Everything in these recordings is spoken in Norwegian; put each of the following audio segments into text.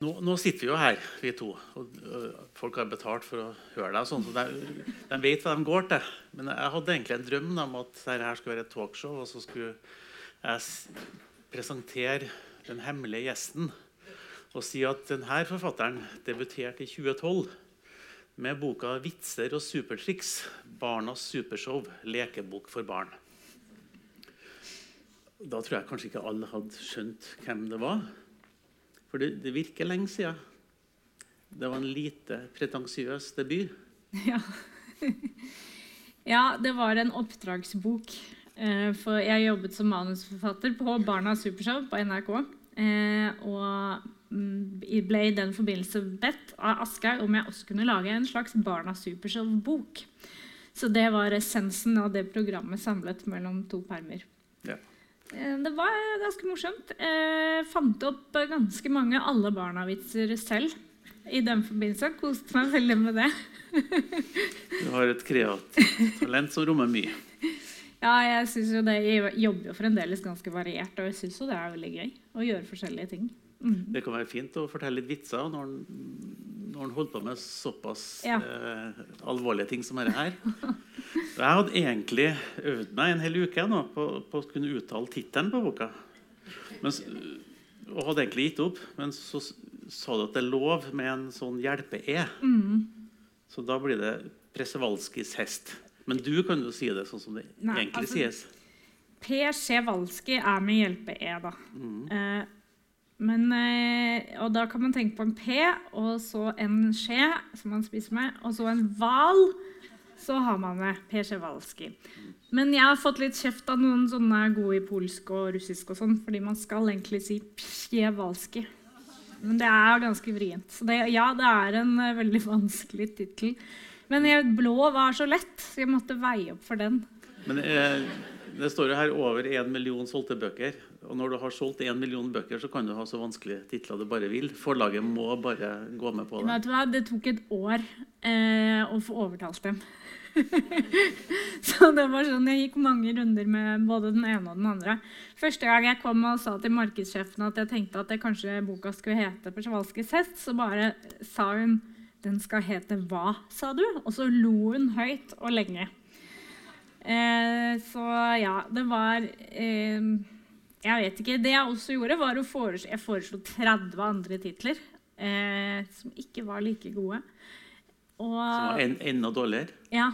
Nå, nå, sitter vi jo her, vi to. og Folk har betalt for å høre deg. Sånn, så de, de, vet hva de går til. Men jeg hadde egentlig en drøm om at dette skulle være et talkshow, og så skulle jeg presentere den hemmelige gjesten og si at denne forfatteren debuterte i 2012 med boka 'Vitser og supertriks barnas supershow lekebok for barn'. Da tror jeg kanskje ikke alle hadde skjønt hvem det var. For det, det, virker lenge siden. Det var en lite pretensiøs debut. Ja. ja, det var en oppdragsbok. Eh, for jeg jobbet som manusforfatter på Barnas Supershow på NRK. Eh, og mm, ble i den forbindelse bedt av Asgeir om jeg også kunne lage en slags Barnas Supershow-bok. Så det var essensen av det programmet samlet mellom to permer. Ja. Eh, det var ganske morsomt. Jeg eh, fant opp ganske mange Alle barna-vitser selv i den forbindelse. Koste meg veldig med det. du har et kreativt talent som rommer mye. Ja, jeg synes jo det. Jeg jobber jo fremdeles ganske variert, og jeg syns det er veldig gøy å gjøre forskjellige ting. Mm. Det kan være fint å fortelle litt vitser når en, når en holder på med såpass ja. eh, alvorlige ting som dette her. Jeg hadde egentlig øvd meg en hel uke nå på, på å kunne uttale tittelen på boka. Men, og hadde egentlig gitt opp. Men så sa du at det er lov med en sånn hjelpe-e. Mm. Så da blir det Presevalskis hest. Men du kan jo si det sånn som det Nei, egentlig altså, sies. P. Sjevalski er med hjelpe-e, da. Mm. Eh, men, eh, og da kan man tenke på en P, og så en skje som man spiser med, og så en hval. Så har man det. P. Sjevalski. Men jeg har fått litt kjeft av noen sånne gode i polsk og russisk, og sånn, fordi man skal egentlig si Psjevalski. Men det er ganske vrient. Så det, ja, det er en uh, veldig vanskelig tittel. Men blå var så lett, så jeg måtte veie opp for den. Men eh, det står jo her over én million solgte bøker. Og når du har solgt én million bøker, så kan du ha så vanskelige titler du bare vil. Forlaget må bare gå med på det. Vet du hva? Det tok et år eh, å få overtalt dem. så det var sånn, Jeg gikk mange runder med både den ene og den andre. Første gang jeg kom og sa til markedssjefen at jeg tenkte at det kanskje boka skulle hete 'Persvalskes hest', så bare sa hun 'Den skal hete hva', sa du? Og så lo hun høyt og lenge. Eh, så ja, det var eh, Jeg vet ikke. Det jeg også gjorde, var å foreslå Jeg foreslo 30 andre titler eh, som ikke var like gode. Og, som var en, enda dårligere? Ja.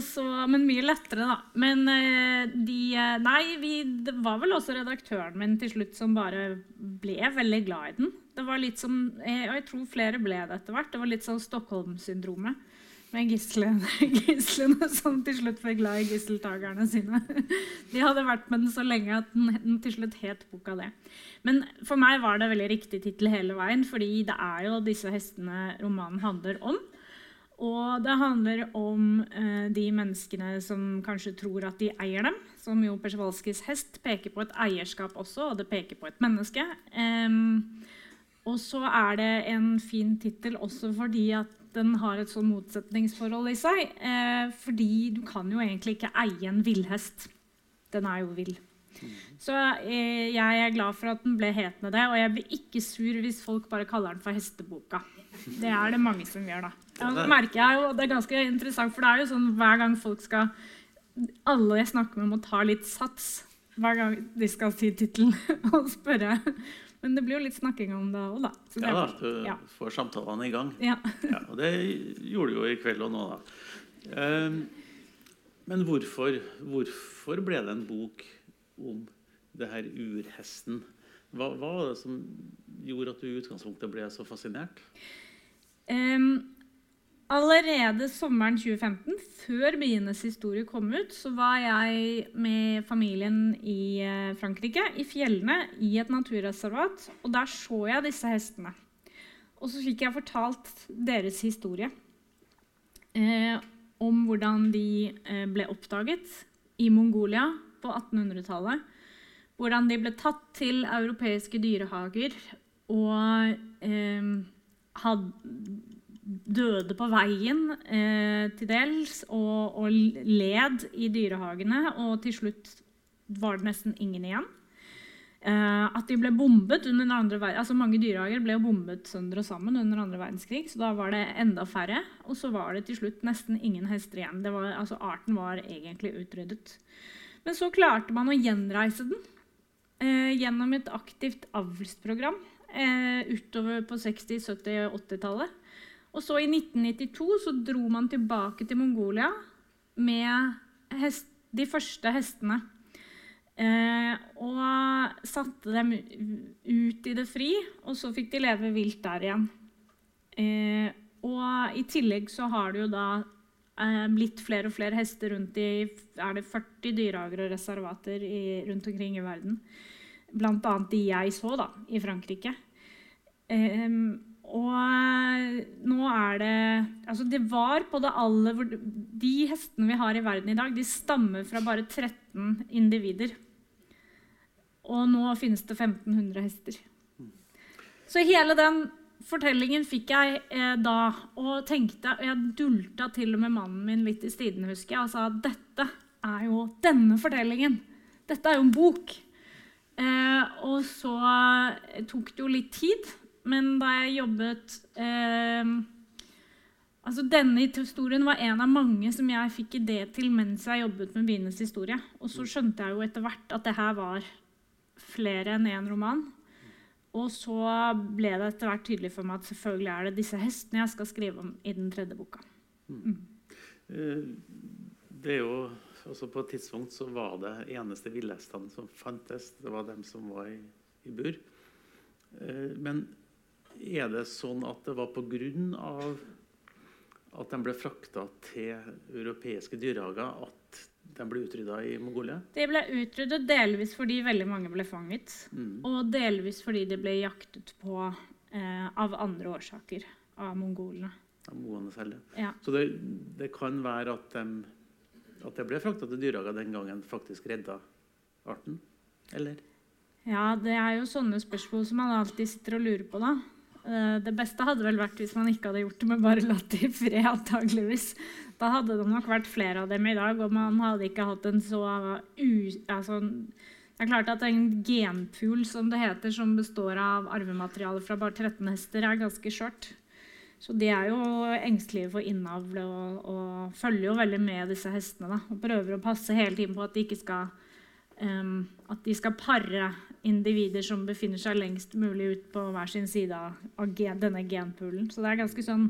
Så, men mye lettere, da. Men eh, de eh, Nei, vi, det var vel også redaktøren min til slutt som bare ble veldig glad i den. Det var litt som, Og jeg tror flere ble det etter hvert. Det var litt sånn Stockholm-syndromet med gislene, gislene som til slutt ble glad i gisseltakerne sine. De hadde vært med den så lenge at den, til slutt het boka det. Men for meg var det veldig riktig tittel hele veien, fordi det er jo disse hestene romanen handler om. Og det handler om eh, de menneskene som kanskje tror at de eier dem. Som jo Persevalskis hest peker på et eierskap også, og det peker på et menneske. Um, og så er det en fin tittel også fordi at den har et sånn motsetningsforhold i seg. Eh, fordi du kan jo egentlig ikke eie en villhest. Den er jo vill. Så eh, jeg er glad for at den ble hetende det. Og jeg blir ikke sur hvis folk bare kaller den for Hesteboka. Det er det mange som gjør, da. Ja, merker jeg jo, Det er ganske interessant, for det er jo sånn hver gang folk skal Alle jeg snakker med, må ta litt sats hver gang de skal si tittelen og spørre men det blir jo litt snakking om det òg, da. Så ja da, du ja. får samtalene i gang. Ja. ja. og det gjorde du jo i kveld og nå, da. Um, men hvorfor, hvorfor, ble det en bok om det her urhesten? Hva, hva var det som gjorde at du i utgangspunktet ble så fascinert? Um, Allerede sommeren 2015, før Bienes historie kom ut, så var jeg med familien i eh, Frankrike, i fjellene, i et naturreservat. Og der så jeg disse hestene. Og så fikk jeg fortalt deres historie. Eh, om hvordan de eh, ble oppdaget i Mongolia på 1800-tallet. Hvordan de ble tatt til europeiske dyrehager og eh, hadde døde på veien eh, til dels og, og, led i dyrehagene. Og til slutt var det nesten ingen igjen. Eh, at de ble bombet under den andre altså Mange dyrehager ble jo bombet sønder og sammen under andre verdenskrig. Så da var det enda færre. Og så var det til slutt nesten ingen hester igjen. Var, altså Arten var egentlig utryddet. Men så klarte man å gjenreise den eh, gjennom et aktivt avlsprogram eh, utover på 60-, 70- og 80-tallet. Og så i 1992 så dro man tilbake til Mongolia med hest, de første hestene. Eh, og satte dem ut i det fri, og så fikk de leve vilt der igjen. Eh, og i tillegg så har det jo da eh, blitt flere og flere hester rundt i Er det 40 dyrehager og reservater i, rundt omkring i verden? Blant annet de jeg så da, i Frankrike. Eh, og nå er det Altså, det var på det aller De hestene vi har i verden i dag, de stammer fra bare 13 individer. Og nå finnes det 1500 hester. Så hele den fortellingen fikk jeg eh, da, og tenkte og Jeg dulta til og med mannen min litt i stiden, husker jeg, og sa at dette er jo denne fortellingen. Dette er jo en bok. Eh, og så tok det jo litt tid, men da jeg jobbet eh, Altså, Denne historien var en av mange som jeg fikk idé til mens jeg jobbet med Bienes historie. Og så skjønte jeg jo etter hvert at det her var flere enn én roman. Og så ble det etter hvert tydelig for meg at selvfølgelig er det disse hestene jeg skal skrive om i den tredje boka. Mm. Eh, det er jo også På et tidspunkt så var det eneste villhestene som fantes, det var dem som var i, i bur. Eh, men er det sånn at det var pga. at de ble frakta til europeiske dyrehager at de ble utrydda i Mongolia? De ble utryddet delvis fordi veldig mange ble fanget. Mm. Og delvis fordi de ble jaktet på eh, av andre årsaker av mongolene. Av mongolene selv, ja. Så det, det, kan være at de, at de ble frakta til dyrehager den gangen faktisk redda arten? Eller? Ja, det er jo sånne spørsmål som man alltid sitter og lurer på, da. Eh, det beste hadde vel vært hvis man ikke hadde gjort det, men bare latt det i fred. antageligvis. Da hadde det nok vært flere av dem i dag, og man hadde ikke hatt en så u... Altså, det er klart at En genpool som det heter, som består av arvemateriale fra bare 13 hester, er ganske skjørt. Så de er jo engstelige for innavl og, og, følger jo veldig med disse hestene. Da, og prøver å passe hele tiden på at de ikke skal um, at de skal pare individer som befinner seg lengst mulig ut på hver sin side av gen, denne genpoolen. Så det er ganske sånn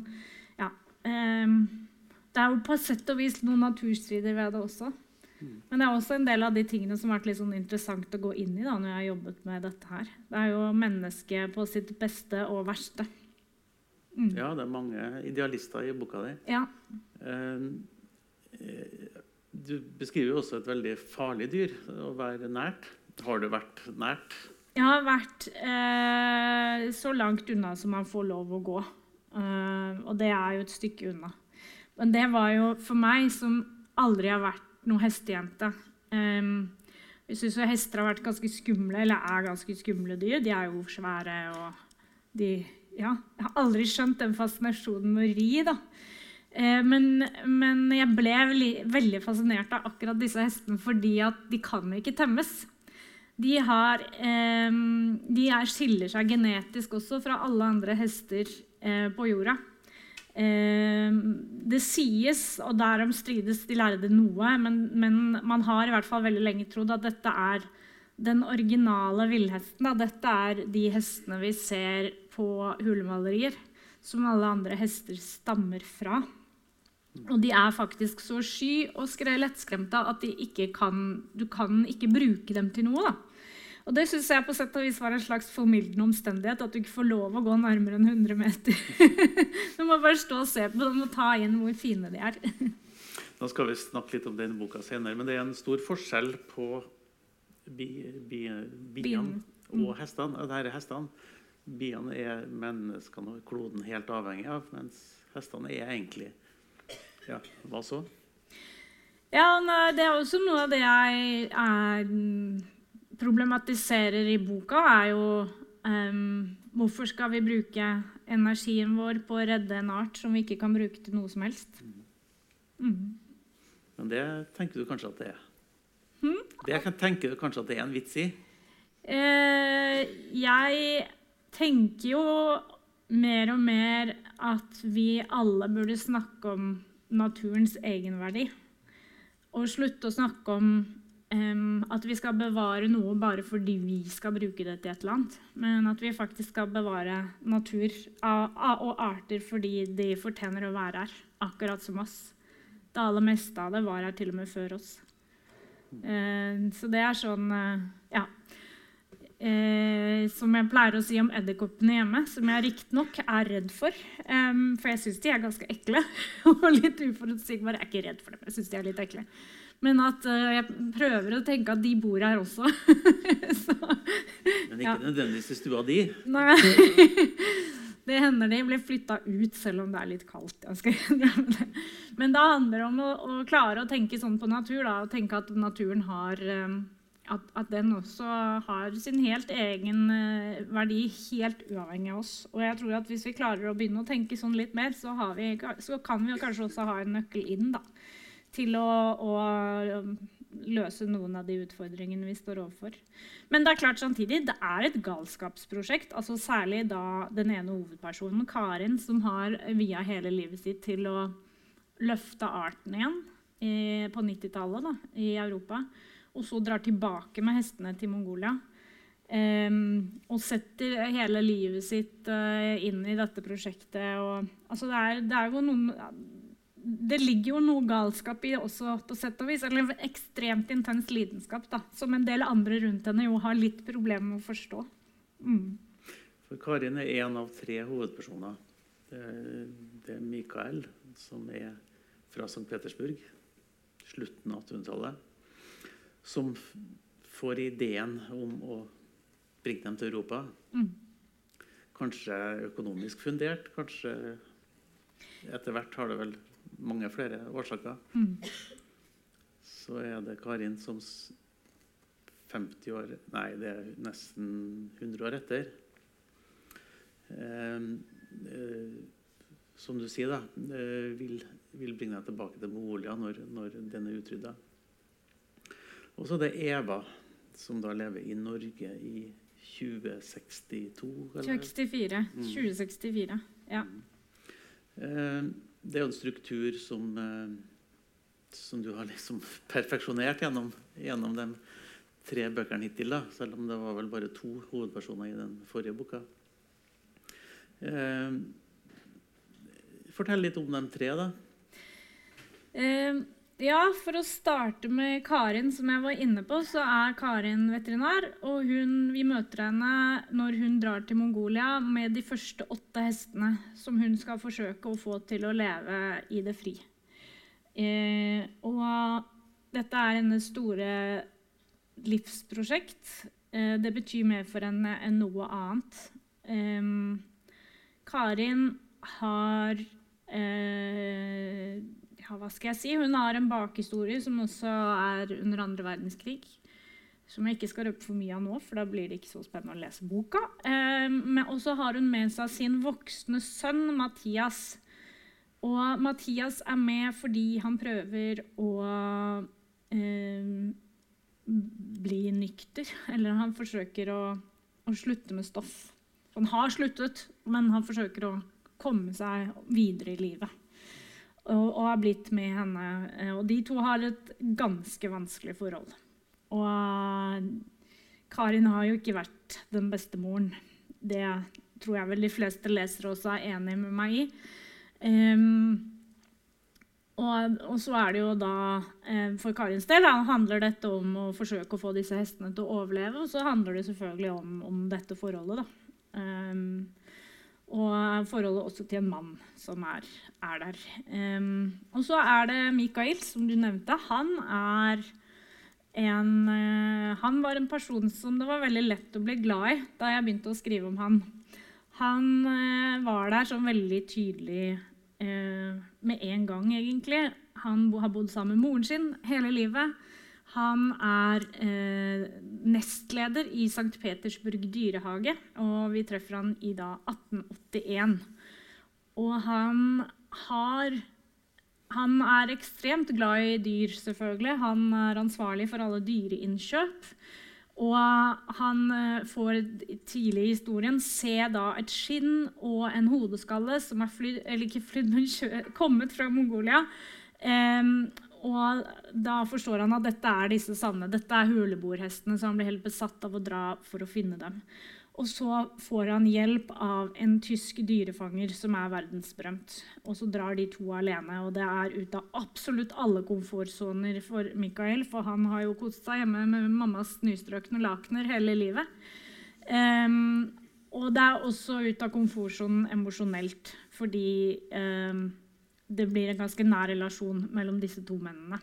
Ja. Um, det er jo på sett og vis noen naturstrider ved det også. Men det er også en del av de tingene som har vært litt sånn interessant å gå inn i da, når jeg har jobbet med dette her. Det er jo mennesket på sitt beste og verste. Mm. Ja, det er mange idealister i boka di. Ja. Uh, du beskriver jo også et veldig farlig dyr å være nært. Har du vært nært? Jeg har vært eh, så langt unna som man får lov å gå. Eh, og det er jo et stykke unna. Men det var jo for meg, som aldri har vært noen hestejente eh, Jeg syns hester har vært ganske skumle, eller er ganske skumle dyr. De er jo svære og de Ja, jeg har aldri skjønt den fascinasjonen med å ri, da. Uh, men, men, jeg ble veldig, veldig fascinert av akkurat disse hestene fordi at de kan ikke temmes. De, har, um, de er, skiller seg genetisk også fra alle andre hester uh, på jorda. Ehm, det sies, og derom strides de lærde noe, men, men, man har i hvert fall veldig lenge trodd at dette er den originale villhesten. Dette er de hestene vi ser på hulemalerier, som alle andre hester stammer fra. Og de er faktisk så sky og lettskremte at kan, du kan ikke bruke dem til noe. da. Og det syns jeg på sett og vis var en slags formildende omstendighet. At du ikke får lov å gå nærmere enn 100 meter. du må bare stå og se på dem og ta inn hvor fine de er. Nå skal vi snakke litt om denne boka senere, men det er en stor forskjell på bi, bi, biene og mm. hestene. Dette hestene. Biene er menneskene og kloden helt avhengig av, mens hestene er egentlig Ja, hva så? Ja, Det er også noe av det jeg er problematiserer i boka, er jo um, hvorfor skal vi bruke energien vår på å redde en art som vi ikke kan bruke til noe som helst? Mm. Men det tenker du kanskje at det er? Hmm? Det tenker du kanskje at det er en vits i? Uh, jeg tenker jo mer og mer at vi alle burde snakke om naturens egenverdi. Og slutte å snakke om um, at vi skal bevare noe bare fordi vi skal bruke det til et eller annet. Men at vi faktisk skal bevare natur og arter fordi de fortjener å være her, akkurat som oss. Det aller meste av det var her til og med før oss. Uh, så det er sånn uh. Eh, som jeg pleier å si om edderkoppene hjemme, som jeg riktignok er redd for. Um, for jeg syns de er ganske ekle og litt uforutsigbare. Jeg er ikke redd for dem, jeg syns de er litt ekle. Men at uh, jeg prøver å tenke at de bor her også. Så, Men ikke ja. nødvendigvis i stua di? Nei. Det hender de blir flytta ut selv om det er litt kaldt. Men da handler det om å, å, klare å tenke sånn på natur. Da, og tenke at naturen har um, at, at, den også har sin helt egen uh, verdi, helt uavhengig av oss. Og jeg tror at hvis vi klarer å begynne å tenke sånn litt mer, så, vi, så kan vi kanskje også ha en nøkkel inn da, til å, å, løse noen av de utfordringene vi står overfor. Men det er klart samtidig, det er et galskapsprosjekt. altså Særlig da den ene hovedpersonen, Karin, som har via hele livet sitt til å løfte arten igjen i, på 90-tallet i Europa og så drar tilbake med hestene til Mongolia. Um, og setter hele livet sitt uh, inn i dette prosjektet. Og, altså det, er, det, er noen, det, ligger jo noe galskap i det også, på sett og vis. Eller ekstremt intens lidenskap, da, som en del andre rundt henne jo har litt problemer med å forstå. Mm. For Karin er én av tre hovedpersoner. Det er, det er Mikael, som er fra St. Petersburg, slutten av 1800-tallet som får ideen om å bringe dem til Europa. Mm. Kanskje økonomisk fundert, kanskje etter hvert har det vel mange flere årsaker. Mm. Så er det Karin som 50 år Nei, det er nesten 100 år etter. Eh, eh, som du sier, da, eh, vil, vil, bringe deg tilbake til Mongolia når, når den er utrydda. Og så er det Eva, som da lever i Norge i 2062? Eller? 64. Mm. 2064, ja. Mm. Eh, det er jo en struktur som, eh, som du har liksom perfeksjonert gjennom, gjennom de tre bøkene hittil. Da, selv om det var vel bare to hovedpersoner i den forrige boka. Eh, fortell litt om de tre, da. Eh, ja, for å starte med Karin, som jeg var inne på, så er Karin veterinær. Og hun, vi møter henne når hun drar til Mongolia med de første åtte hestene som hun skal forsøke å få til å leve i det fri. Eh, og dette er hennes store livsprosjekt. Eh, det betyr mer for henne enn noe annet. Eh, Karin har eh, ja, hva skal jeg si? Hun har en bakhistorie som også er under andre verdenskrig. Som jeg ikke skal røpe for mye av nå, for da blir det ikke så spennende å lese boka. Eh, og så har hun med seg sin voksne sønn Mathias. Og Mathias er med fordi han prøver å eh, bli nykter. Eller han forsøker å, å slutte med stoff. Han har sluttet, men han forsøker å komme seg videre i livet og, og har blitt med henne. Eh, og de to har et ganske vanskelig forhold. Og uh, Karin har jo ikke vært den beste moren. Det tror jeg vel de fleste lesere også er enig med meg i. Um, og, og, så er det jo da eh, For Karins del da, handler dette om å forsøke å få disse hestene til å overleve. Og så handler det selvfølgelig om, om dette forholdet, da. Um, og forholdet også til en mann som er, er der. Um, og så er det Mikael, som du nevnte. Han er en uh, Han var en person som det var veldig lett å bli glad i da jeg begynte å skrive om han. Han uh, var der som veldig tydelig uh, med en gang, egentlig. Han har bodd sammen med moren sin hele livet. Han er eh, nestleder i St. Petersburg dyrehage, og vi treffer han i da 1881. Og han har Han er ekstremt glad i dyr, selvfølgelig. Han er ansvarlig for alle dyreinnkjøp. Og han eh, får tidlig i historien se et skinn og en hodeskalle som er flydd, eller ikke flydd, men kommet fra Mongolia. Um, og da forstår han at dette er disse sanne. Dette er huleboerhestene, så han blir helt besatt av å dra for å finne dem. Og så får han hjelp av en tysk dyrefanger som er verdensberømt. Og så drar de to alene, og det er ut av absolutt alle komfortsoner for Michael, for han har jo kost seg hjemme med mammas nystrøkne lakener hele livet. Um, og det er også ut av komfortsonen emosjonelt, fordi um, det blir en ganske nær relasjon mellom disse to mennene.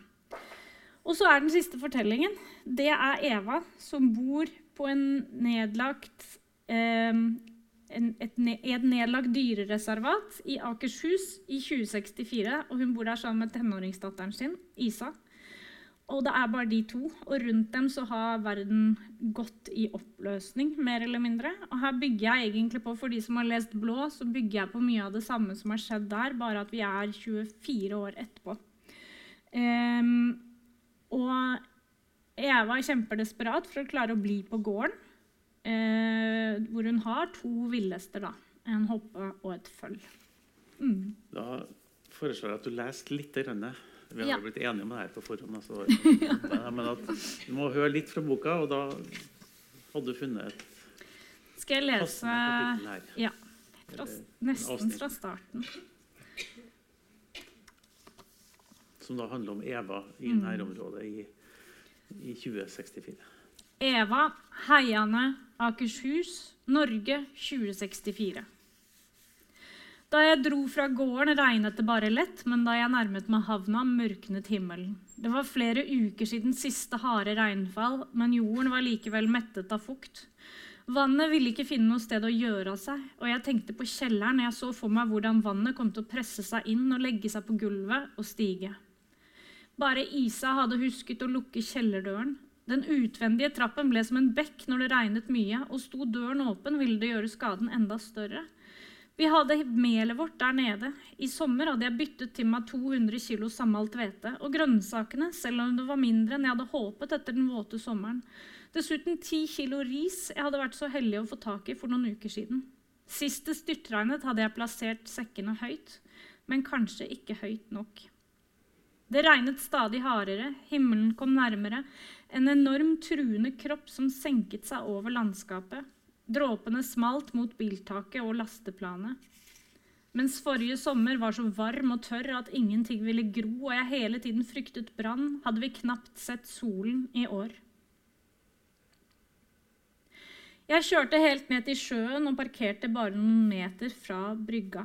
Og så er den siste fortellingen. Det er Eva som bor på en nedlagt eh, en, et, et nedlagt dyrereservat i Akershus i 2064. og Hun bor der sammen med tenåringsdatteren sin, Isa. Og det er bare de to. Og rundt dem så har verden gått i oppløsning, mer eller mindre. Og her bygger jeg egentlig på, for de som har lest Blå, så bygger jeg på mye av det samme som har skjedd der, bare at vi er 24 år etterpå. Um, og Eva er kjempedesperat for å klare å bli på gården uh, hvor hun har to villhester. En hoppe og et føll. Mm. Da foreslår jeg at du leser litt. Rønne. Vi har ja. blitt enige om det her på forhånd. Altså. Men at du må høre litt fra boka, og da hadde du funnet et Skal jeg lese Ja. Fra, nesten fra starten. Som da handler om Eva i mm. nærområdet i, i 2064. Eva Heiane Akershus, Norge 2064. Da jeg dro fra gården, regnet det bare lett, men da jeg nærmet meg havna, mørknet himmelen. Det var flere uker siden siste harde regnfall, men jorden var likevel mettet av fukt. Vannet ville ikke finne noe sted å gjøre av seg, og jeg tenkte på kjelleren jeg så for meg hvordan vannet kom til å presse seg inn og legge seg på gulvet og stige. Bare Isa hadde husket å lukke kjellerdøren, den utvendige trappen ble som en bekk når det regnet mye, og sto døren åpen, ville det gjøre skaden enda større. Vi hadde melet vårt der nede. I sommer hadde jeg byttet til meg 200 kg sammalt hvete, og grønnsakene, selv om det var mindre enn jeg hadde håpet etter den våte sommeren. Dessuten 10 kg ris jeg hadde vært så heldig å få tak i for noen uker siden. Sist det styrtregnet, hadde jeg plassert sekkene høyt, men kanskje ikke høyt nok. Det regnet stadig hardere, himmelen kom nærmere, en enorm truende kropp som senket seg over landskapet. Dråpene smalt mot biltaket og lasteplanet. Mens forrige sommer var så varm og tørr at ingenting ville gro, og jeg hele tiden fryktet brann, hadde vi knapt sett solen i år. Jeg kjørte helt ned til sjøen og parkerte bare noen meter fra brygga.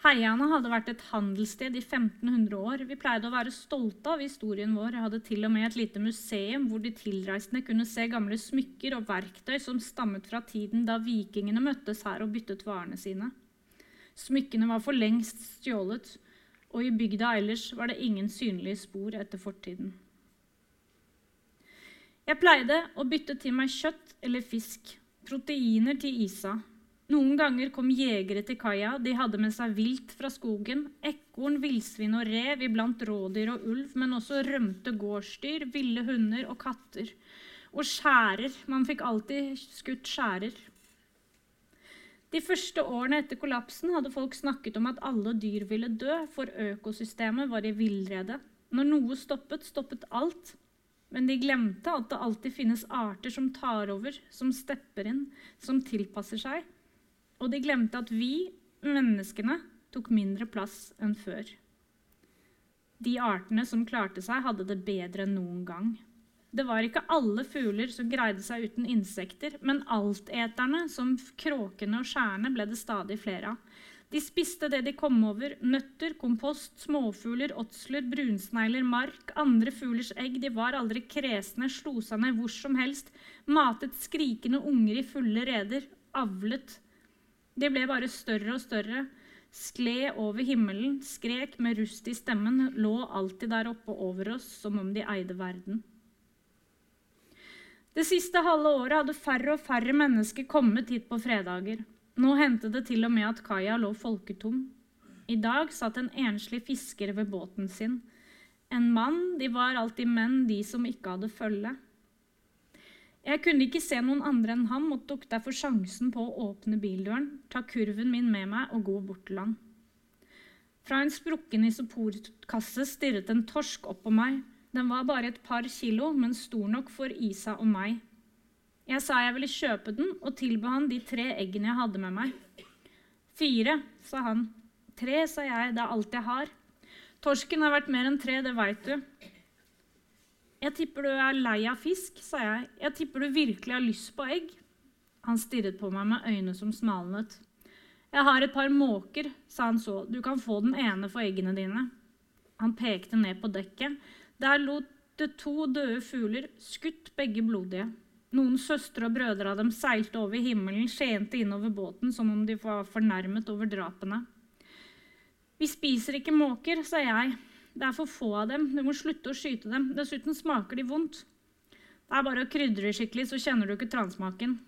Heiane hadde vært et handelssted i 1500 år. Vi pleide å være stolte av historien vår. Jeg hadde til og med et lite museum hvor de tilreisende kunne se gamle smykker og verktøy som stammet fra tiden da vikingene møttes her og byttet varene sine. Smykkene var for lengst stjålet, og i bygda ellers var det ingen synlige spor etter fortiden. Jeg pleide å bytte til meg kjøtt eller fisk, proteiner til Isa, noen ganger kom jegere til kaia. De hadde med seg vilt fra skogen. Ekorn, villsvin og rev, iblant rådyr og ulv, men også rømte gårdsdyr, ville hunder og katter. Og skjærer. Man fikk alltid skutt skjærer. De første årene etter kollapsen hadde folk snakket om at alle dyr ville dø, for økosystemet var i villrede. Når noe stoppet, stoppet alt. Men de glemte at det alltid finnes arter som tar over, som stepper inn, som tilpasser seg. Og de glemte at vi, menneskene, tok mindre plass enn før. De artene som klarte seg, hadde det bedre enn noen gang. Det var ikke alle fugler som greide seg uten insekter, men alteterne, som kråkene og skjærene, ble det stadig flere av. De spiste det de kom over. Nøtter, kompost, småfugler, åtsler, brunsnegler, mark, andre fuglers egg. De var aldri kresne, slo seg ned hvor som helst, matet skrikende unger i fulle reder, avlet de ble bare større og større, skled over himmelen, skrek med rust i stemmen, lå alltid der oppe over oss som om de eide verden. Det siste halve året hadde færre og færre mennesker kommet hit på fredager. Nå hendte det til og med at kaia lå folketom. I dag satt en enslig fisker ved båten sin. En mann, de var alltid menn, de som ikke hadde følge. Jeg kunne ikke se noen andre enn ham og tok derfor sjansen på å åpne bildøren, ta kurven min med meg og gå bort til han. Fra en sprukken isoporkasse stirret en torsk opp på meg. Den var bare et par kilo, men stor nok for Isa og meg. Jeg sa jeg ville kjøpe den, og tilbød han de tre eggene jeg hadde med meg. Fire, sa han. Tre, sa jeg, det er alt jeg har. Torsken har vært mer enn tre, det veit du. Jeg tipper du er lei av fisk, sa jeg. Jeg tipper du virkelig har lyst på egg. Han stirret på meg med øyne som smalnet. Jeg har et par måker, sa han så. Du kan få den ene for eggene dine. Han pekte ned på dekket. Der lot det to døde fugler, skutt begge blodige. Noen søstre og brødre av dem seilte over himmelen, skjente innover båten som om de var fornærmet over drapene. Vi spiser ikke måker, sa jeg. Det er for få av dem. Du må slutte å skyte dem. Dessuten smaker de vondt. Det er bare å krydre skikkelig, så kjenner du ikke transmaken.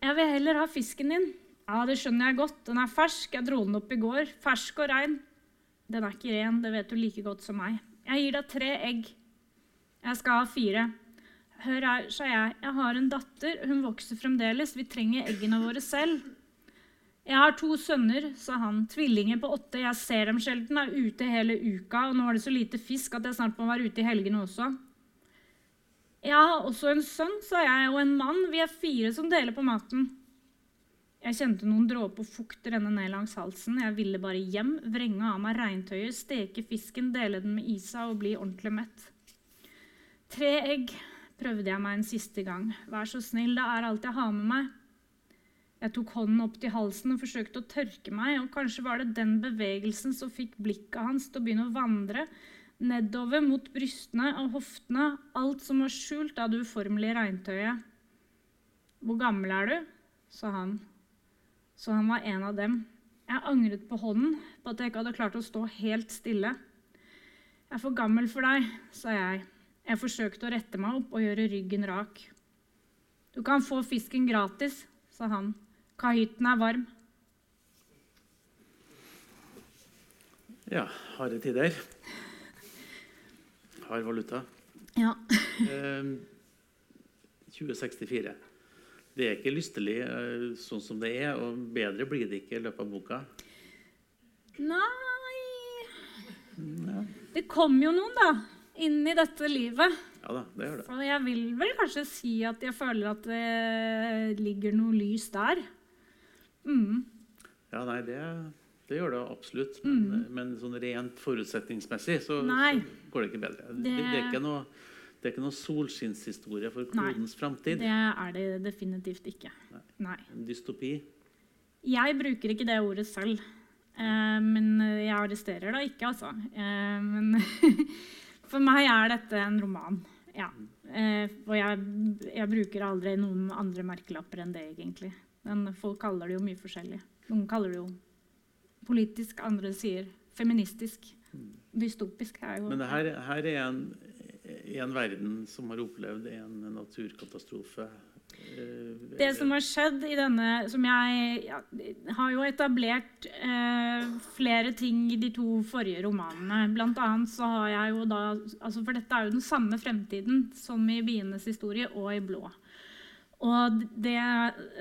Jeg vil heller ha fisken din. Ja, det skjønner jeg godt. Den er fersk. Jeg dro den opp i går. Fersk og rein. Den er ikke ren, det vet du like godt som meg. Jeg gir deg tre egg. Jeg skal ha fire. Hør her, sa jeg. Jeg har en datter. Hun vokser fremdeles. Vi trenger eggene våre selv. Jeg har to sønner, sa han. Tvillinger på åtte. Jeg ser dem sjelden, er ute hele uka, og nå er det så lite fisk at jeg snart må være ute i helgene også. Jeg har også en sønn, sa jeg, og en mann. Vi er fire som deler på maten. Jeg kjente noen dråper fukt renne ned langs halsen. Jeg ville bare hjem, vrenge av meg regntøyet, steke fisken, dele den med Isa og bli ordentlig mett. Tre egg, prøvde jeg meg en siste gang. Vær så snill, det er alt jeg har med meg. Jeg tok hånden opp til halsen og forsøkte å tørke meg, og kanskje var det den bevegelsen som fikk blikket hans til å begynne å vandre nedover mot brystene og hoftene, alt som var skjult av det uformelige regntøyet. Hvor gammel er du? sa han. Så han var en av dem. Jeg angret på hånden på at jeg ikke hadde klart å stå helt stille. Jeg er for gammel for deg, sa jeg. Jeg forsøkte å rette meg opp og gjøre ryggen rak. Du kan få fisken gratis, sa han. Kahytten er varm. Ja, harde tider. Hard valuta. Ja. Eh, 2064. Det er ikke lystelig eh, sånn som det er, og bedre blir det ikke i løpet av boka. Nei Ja, Det kommer jo noen, da, inn i dette livet. ja da, det gjør det. Og jeg vil vel kanskje si at jeg føler at det ligger noe lys der. Mm. Ja, nei, det, det gjør det absolutt. Men, men sånn rent forutsetningsmessig så, så går det ikke bedre. Det, Det- er ikke noe, det er ikke noe solskinnshistorie for klodens framtid. Det er det definitivt ikke. Nei. En dystopi. Jeg bruker ikke det ordet selv. Eh, men jeg arresterer da ikke, altså. Eh, men for meg er dette en roman. Ja. Eh, og jeg, jeg bruker aldri noen andre merkelapper enn det, egentlig. Men folk kaller det jo mye forskjellig. Noen kaller det jo politisk, andre sier feministisk. Dystopisk er jo Men det her, her er en, en verden som har opplevd en naturkatastrofe. Eh, Det som har skjedd i denne som Jeg ja, har jo etablert eh, flere ting i de to forrige romanene. Blant annet så har jeg jo da altså For dette er jo den samme fremtiden som i 'Bienes historie' og i 'Blå'. Og det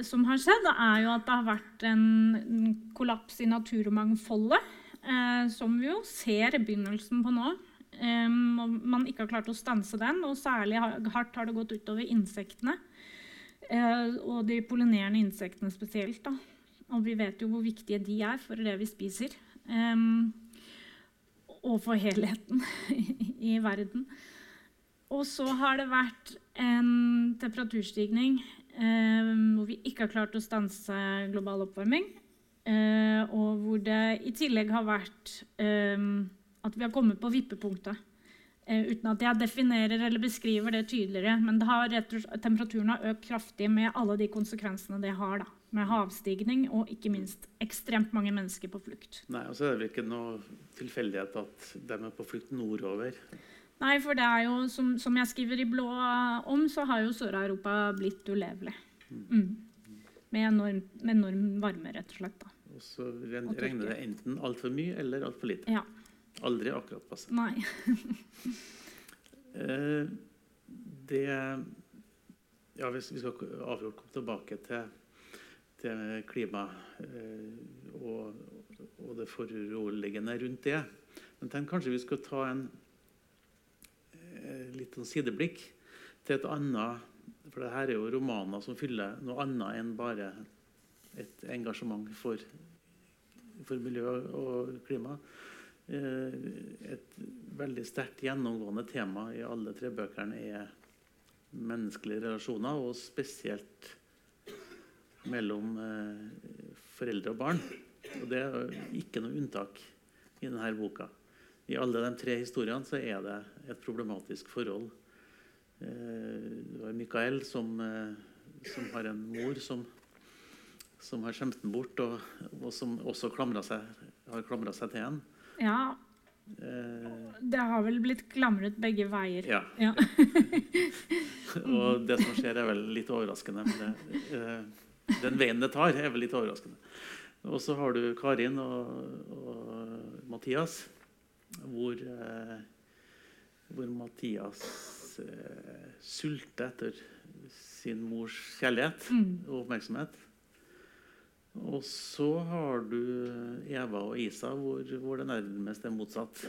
som har skjedd, er jo at det har vært en kollaps i naturmangfoldet, eh, som vi jo ser begynnelsen på nå. Um, og man ikke har klart å stanse den, og særlig hardt har det gått utover insektene. Eh, og de pollinerende insektene spesielt. Da. Og vi vet jo hvor viktige de er for det vi spiser. Em, og for helheten i verden. Og så har det vært en temperaturstigning eh, hvor vi ikke har klart å stanse global oppvarming. Eh, og hvor det i tillegg har vært eh, at vi har kommet på vippepunktet. Eh, uten at jeg definerer eller beskriver det tydeligere. Men det har temperaturen har økt kraftig med alle de konsekvensene det har. da, Med havstigning og ikke minst ekstremt mange mennesker på flukt. Nei, og så er det vel ikke noe tilfeldighet at de er på flukt nordover. Nei, for det er jo, som, som jeg skriver i Blå om, så har jo Sør-Europa blitt ulevelig. Mm. Med, enorm, med enorm varme, rett og slett. da. Og så regner det enten altfor mye eller altfor lite. Ja. Aldri akkurat passe. Nei. Eh, det ja, vi skal avgjort komme tilbake til, til klima eh, og, og, det foruroligende rundt det. Men tenk kanskje vi skal ta en eh, litt sånn sideblikk til et annet For det er jo romaner som fyller noe annet enn bare et engasjement for, for miljø og klima. Eh, et veldig sterkt gjennomgående tema i alle tre bøkene er menneskelige relasjoner, og spesielt mellom eh, foreldre og barn. Og Det er ikke noe unntak i denne boka. I alle de tre historiene så er det et problematisk forhold. Du det var Mikael som, eh, som har en mor som, som har skjemt den bort, og, og som også seg, har klamra seg til en. Ja, det har vel blitt klamret begge veier. Ja. ja. og det som skjer, er vel litt overraskende. Men det, eh, den veien det tar, er vel litt overraskende. Og så har du Karin og, og Mathias, hvor, eh, hvor Mathias eh, sulter etter sin mors kjærlighet mm. og oppmerksomhet. Og så har du Eva og Isa, hvor, hvor det nærmest er motsatt.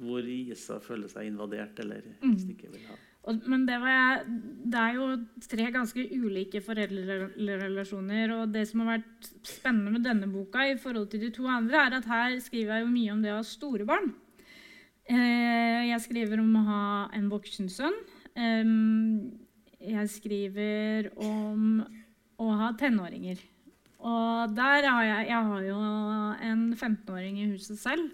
Hvor Isa føler seg invadert eller mm. ikke vil ha. Men det, var, det, er jo tre ganske ulike foreldrerelasjoner. Og det som har vært spennende med denne boka, i forhold til de to andre, er at her skriver jeg jo mye om det å ha store barn. Eh, jeg skriver om å ha en voksen sønn. Jeg skriver om å ha tenåringer. Og der har jeg Jeg har jo en 15-åring i huset selv.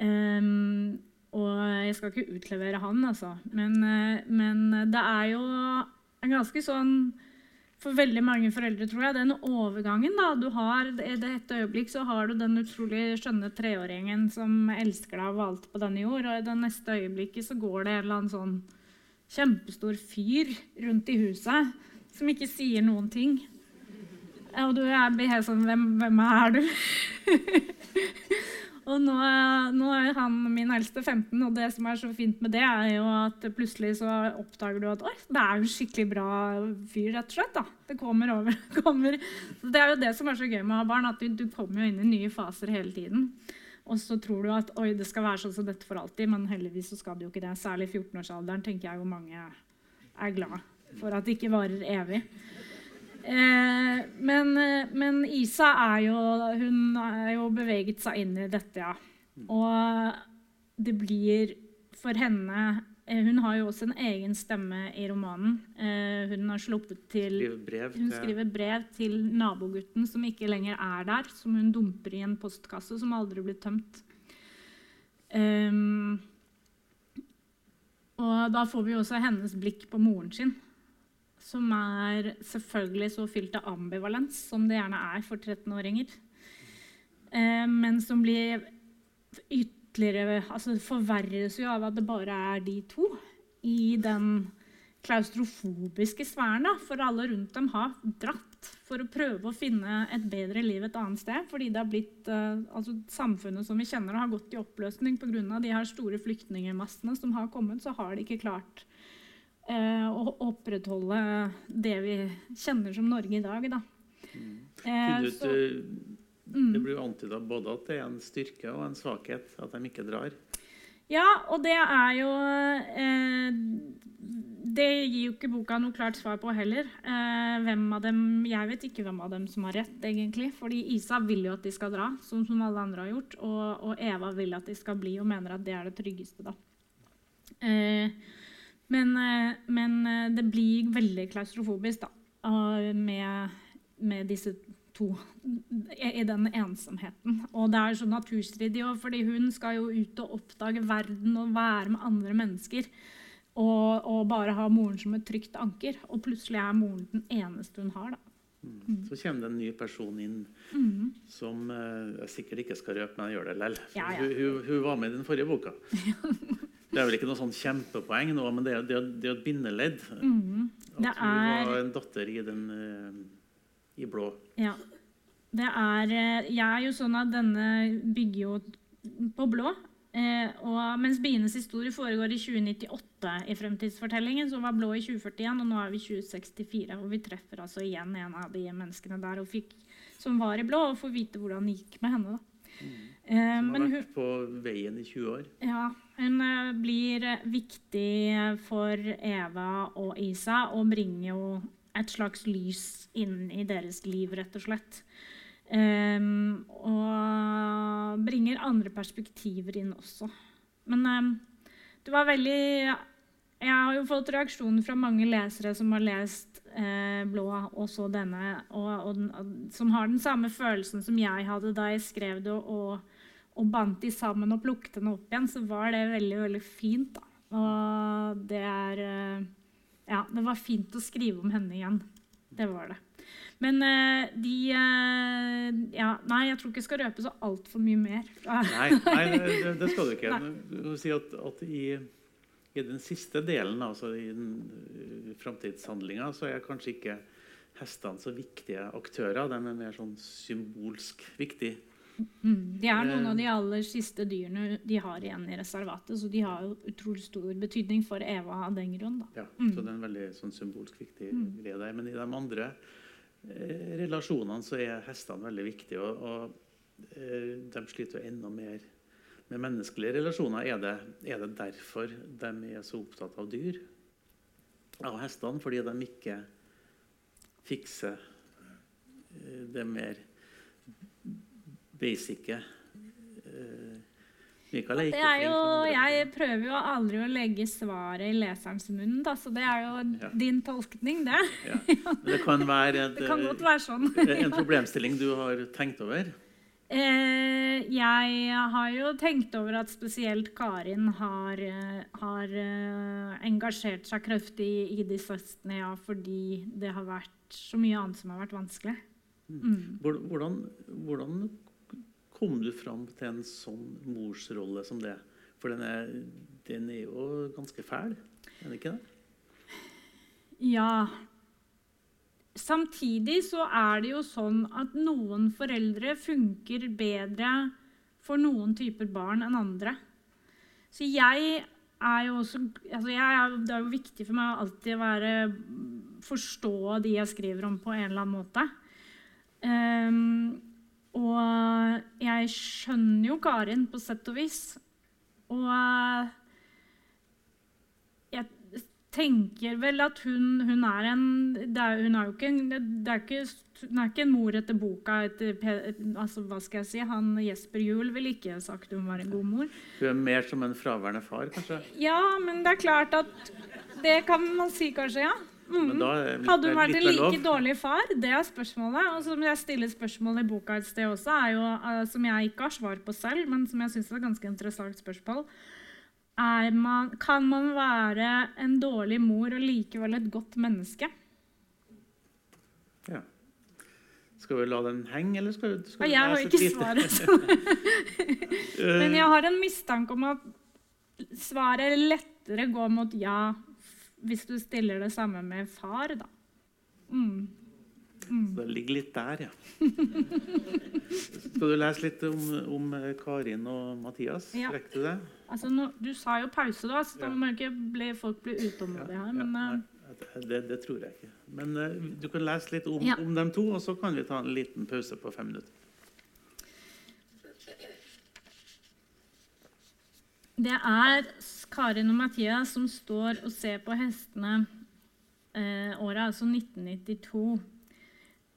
Um, og jeg skal ikke utlevere han, altså. Men, uh, men, det er jo en ganske sånn For veldig mange foreldre, tror jeg, den overgangen da, du har I dette øyeblikk så har du den utrolig skjønne treåringen som elsker deg og alt på denne jord, og i det neste øyeblikket så går det en eller annen sånn kjempestor fyr rundt i huset som ikke sier noen ting. Og du blir helt sånn Hvem, hvem er du? og nå, nå, er han min eldste 15, og det som er så fint med det, er jo at plutselig så oppdager du at Oi, det er en skikkelig bra fyr, rett og slett. da. Det kommer over. Kommer. Det er jo det som er så gøy med å ha barn, at du, du kommer jo inn i nye faser hele tiden. Og så tror du at oi, det skal være sånn som dette for alltid, men heldigvis så skal det jo ikke det. Særlig i 14-årsalderen tenker jeg jo mange er glad for at det ikke varer evig. Eh, men, eh, men, Isa er jo Hun har jo beveget seg inn i dette, ja. Og det blir for henne eh, Hun har jo også en egen stemme i romanen. Hun har sluppet til Hun skriver brev til nabogutten som ikke lenger er der. Som hun dumper i en postkasse som aldri blir tømt. Um, og da får vi også hennes blikk på moren sin som er selvfølgelig så fylt av ambivalens som det gjerne er for 13-åringer. Eh, men som blir ytterligere altså forverres jo av at det bare er de to i den klaustrofobiske sfæren. Da, for alle rundt dem har dratt for å prøve å finne et bedre liv et annet sted. Fordi det har blitt, uh, altså samfunnet som vi kjenner har gått i oppløsning pga. de her store flyktningmassene som har kommet. Så har de ikke klart eh, å opprettholde det vi kjenner som Norge i dag. Da. Mm. Eh, så, mm. det blir jo antyda både at det er en styrke og en svakhet at de ikke drar. Ja, og det er jo eh, Det gir jo ikke boka noe klart svar på heller. Eh, hvem av dem, Jeg vet ikke hvem av dem som har rett, egentlig. Fordi Isa vil jo at de skal dra, sånn som alle andre har gjort. Og, og Eva vil at de skal bli, og mener at det er det tryggeste. da. Eh, men, eh, men, eh, det blir veldig klaustrofobisk da, med, med disse to i den ensomheten. Og det er så naturstridig òg, fordi hun skal jo ut og oppdage verden og være med andre mennesker. Og, og, bare ha moren som et trygt anker. Og plutselig er moren den eneste hun har. da. Mm. mm. Så kommer det en ny person inn mm. som uh, jeg sikkert ikke skal røpe, men jeg gjør det likevel. Ja, ja. hun, hun, hun, var med i den forrige boka. Det er vel ikke noe sånn kjempepoeng nå, men det er, jo et bindeledd. Mm. Det at hun er... var en datter i den uh, i blå. Ja. Det er eh, Jeg er jo sånn at denne bygger jo på blå. Eh, og mens bienes historie foregår i 2098 i fremtidsfortellingen, som var Blå i 2041, og nå er vi i 2064. Og vi treffer altså igjen en av de menneskene der fikk, som var i Blå, og får vite hvordan det gikk med henne. da. Mm. Eh, som har vært på veien i 20 år. Ja. Hun eh, blir viktig for Eva og Isa og bringer jo et slags lys inn i deres liv, rett og slett. Um, og bringer andre perspektiver inn også. Men um, det var veldig Jeg har jo fått reaksjoner fra mange lesere som har lest uh, 'Blå' og så denne, og, og, og, som har den samme følelsen som jeg hadde da jeg skrev det og, og bandt de sammen og plukket henne opp igjen, så var det veldig, veldig fint. Da. Og det er eh, Ja, det var fint å skrive om henne igjen. Det var det. Men uh, de uh, ja, Nei, jeg tror ikke jeg skal røpe så altfor mye mer. nei, nei det, det, skal du ikke. Du må si at, at i, i, den siste delen, altså i den framtidshandlinga, så er kanskje ikke hestene så viktige aktører. De er mer sånn symbolsk viktige. Mm, de er noen av de aller siste dyrene de har igjen i reservatet. Så de har jo utrolig stor betydning for Eva av den grunn. Da. Ja, mm. så det er en veldig sånn symbolsk viktig mm. greie der. Men i de andre Eh, relasjonene så er hestene veldig viktige. Og, og eh, de sliter jo enda mer med menneskelige relasjoner. Er det, er det, derfor de er så opptatt av dyr? Av hestene? Fordi de ikke fikser eh, det mer basice Mikael er ikke er jo, Jeg prøver jo aldri å legge svaret i leserens munn, da, så det er jo ja. din tolkning, det. Ja. Det kan være et, det kan godt være sånn. en problemstilling du har tenkt over? Eh, jeg har jo tenkt over at spesielt Karin har, har engasjert seg kraftig i de søstrene, ja, fordi det har vært så mye annet som har vært vanskelig. Mm. mm. Hvordan, hvordan kom du fram til en sånn morsrolle som det? For den er, den er jo ganske fæl, er den ikke det? Ja. Samtidig så er det jo sånn at noen foreldre funker bedre for noen typer barn enn andre. Så jeg er jo også altså jeg, Det er jo viktig for meg å alltid være, forstå de jeg skriver om, på en eller annen måte. Um, og jeg skjønner jo Karin på sett og vis. Og jeg tenker vel at hun, hun er en det er, Hun er jo ikke, det er ikke, hun er ikke en mor etter boka. Etter, altså, hva skal jeg si? Han Jesper Juel ville ikke sagt hun var en god mor. Hun er mer som en fraværende far, kanskje? Ja, men det er klart at Det kan man si, kanskje, ja. Mm. Hadde hun vært en like lov. dårlig far? Det er spørsmålet. Og som jeg stiller spørsmål i boka et sted også, er jo, uh, som jeg ikke har svar på selv, men som jeg syns er et ganske interessant spørsmål. Man, kan man være en dårlig mor og likevel et godt menneske? Ja. Skal vi la den henge, eller skal, skal ja, Jeg har ikke svaret. Men jeg har en mistanke om at svaret lettere går mot ja hvis du stiller det samme med far, da. Mm. Mm. Det ligger litt der, ja. Skal du lese litt om, om Karin og Mathias? Ja. Rekker du det? Altså, nå, du sa jo pause, da, så da må ikke bli, folk bli utålmodige her. Men, ja, uh, det, det, tror jeg ikke. Men uh, du kan lese litt om, om, dem to, og så kan vi ta en liten pause på fem minutter. Det er Karin og Mathias som står og ser på hestene. Eh, året altså 1992.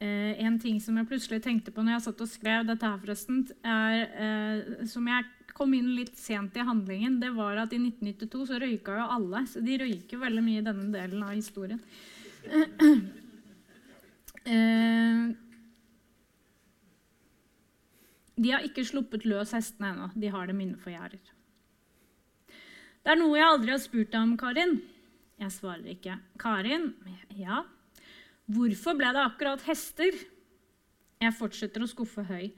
Eh, en ting som jeg plutselig tenkte på når jeg satt og skrev dette, her forresten, er, eh, som jeg kom inn litt sent i handlingen, det var at i 1992 så røyka jo alle. Så de røyker veldig mye i denne delen av historien. Eh, de har ikke sluppet løs hestene ennå. De har dem innenfor gjerder. Det er noe jeg aldri har spurt deg om, Karin. Jeg svarer ikke. Karin? Ja. Hvorfor ble det akkurat hester? Jeg fortsetter å skuffe høy.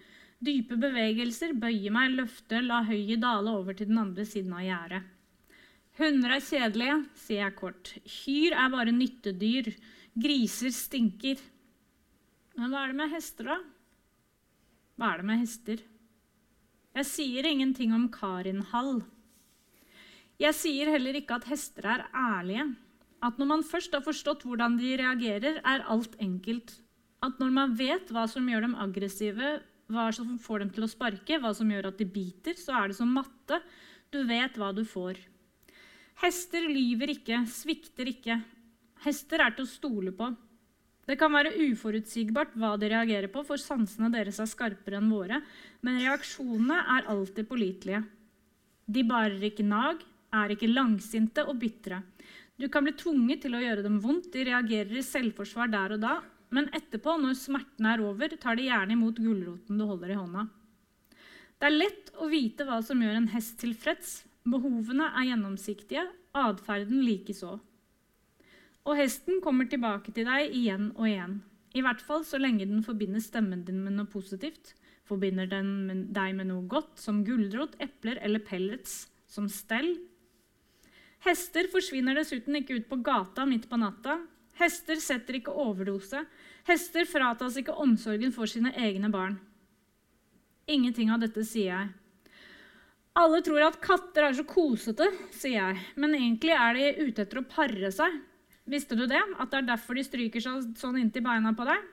Dype bevegelser, bøye meg, løfte, la høyet dale over til den andre siden av gjerdet. Hunder er kjedelige, sier jeg kort. Kyr er bare nyttedyr. Griser stinker. Men hva er det med hester, da? Hva er det med hester? Jeg sier ingenting om Karin Hall. Jeg sier heller ikke at hester er ærlige. At når man først har forstått hvordan de reagerer, er alt enkelt. At når man vet hva som gjør dem aggressive, hva som får dem til å sparke, hva som gjør at de biter, så er det som matte. Du vet hva du får. Hester lyver ikke, svikter ikke. Hester er til å stole på. Det kan være uforutsigbart hva de reagerer på, for sansene deres er skarpere enn våre, men reaksjonene er alltid pålitelige. De barer ikke nag, er ikke langsinte og bitre. Du kan bli tvunget til å gjøre dem vondt, de reagerer i selvforsvar der og da, men etterpå, når smerten er over, tar de gjerne imot gulroten du holder i hånda. Det er lett å vite hva som gjør en hest tilfreds. Behovene er gjennomsiktige, atferden likeså. Og hesten kommer tilbake til deg igjen og igjen. I hvert fall så lenge den forbinder stemmen din med noe positivt. Forbinder den deg med noe godt, som gulrot, epler eller pellets, som stell. Hester forsvinner dessuten ikke ut på gata midt på natta. Hester setter ikke overdose. Hester fratas ikke omsorgen for sine egne barn. Ingenting av dette sier jeg. Alle tror at katter er så kosete, sier jeg, men egentlig er de ute etter å pare seg. Visste du det? At det er derfor de stryker seg sånn inntil beina på deg?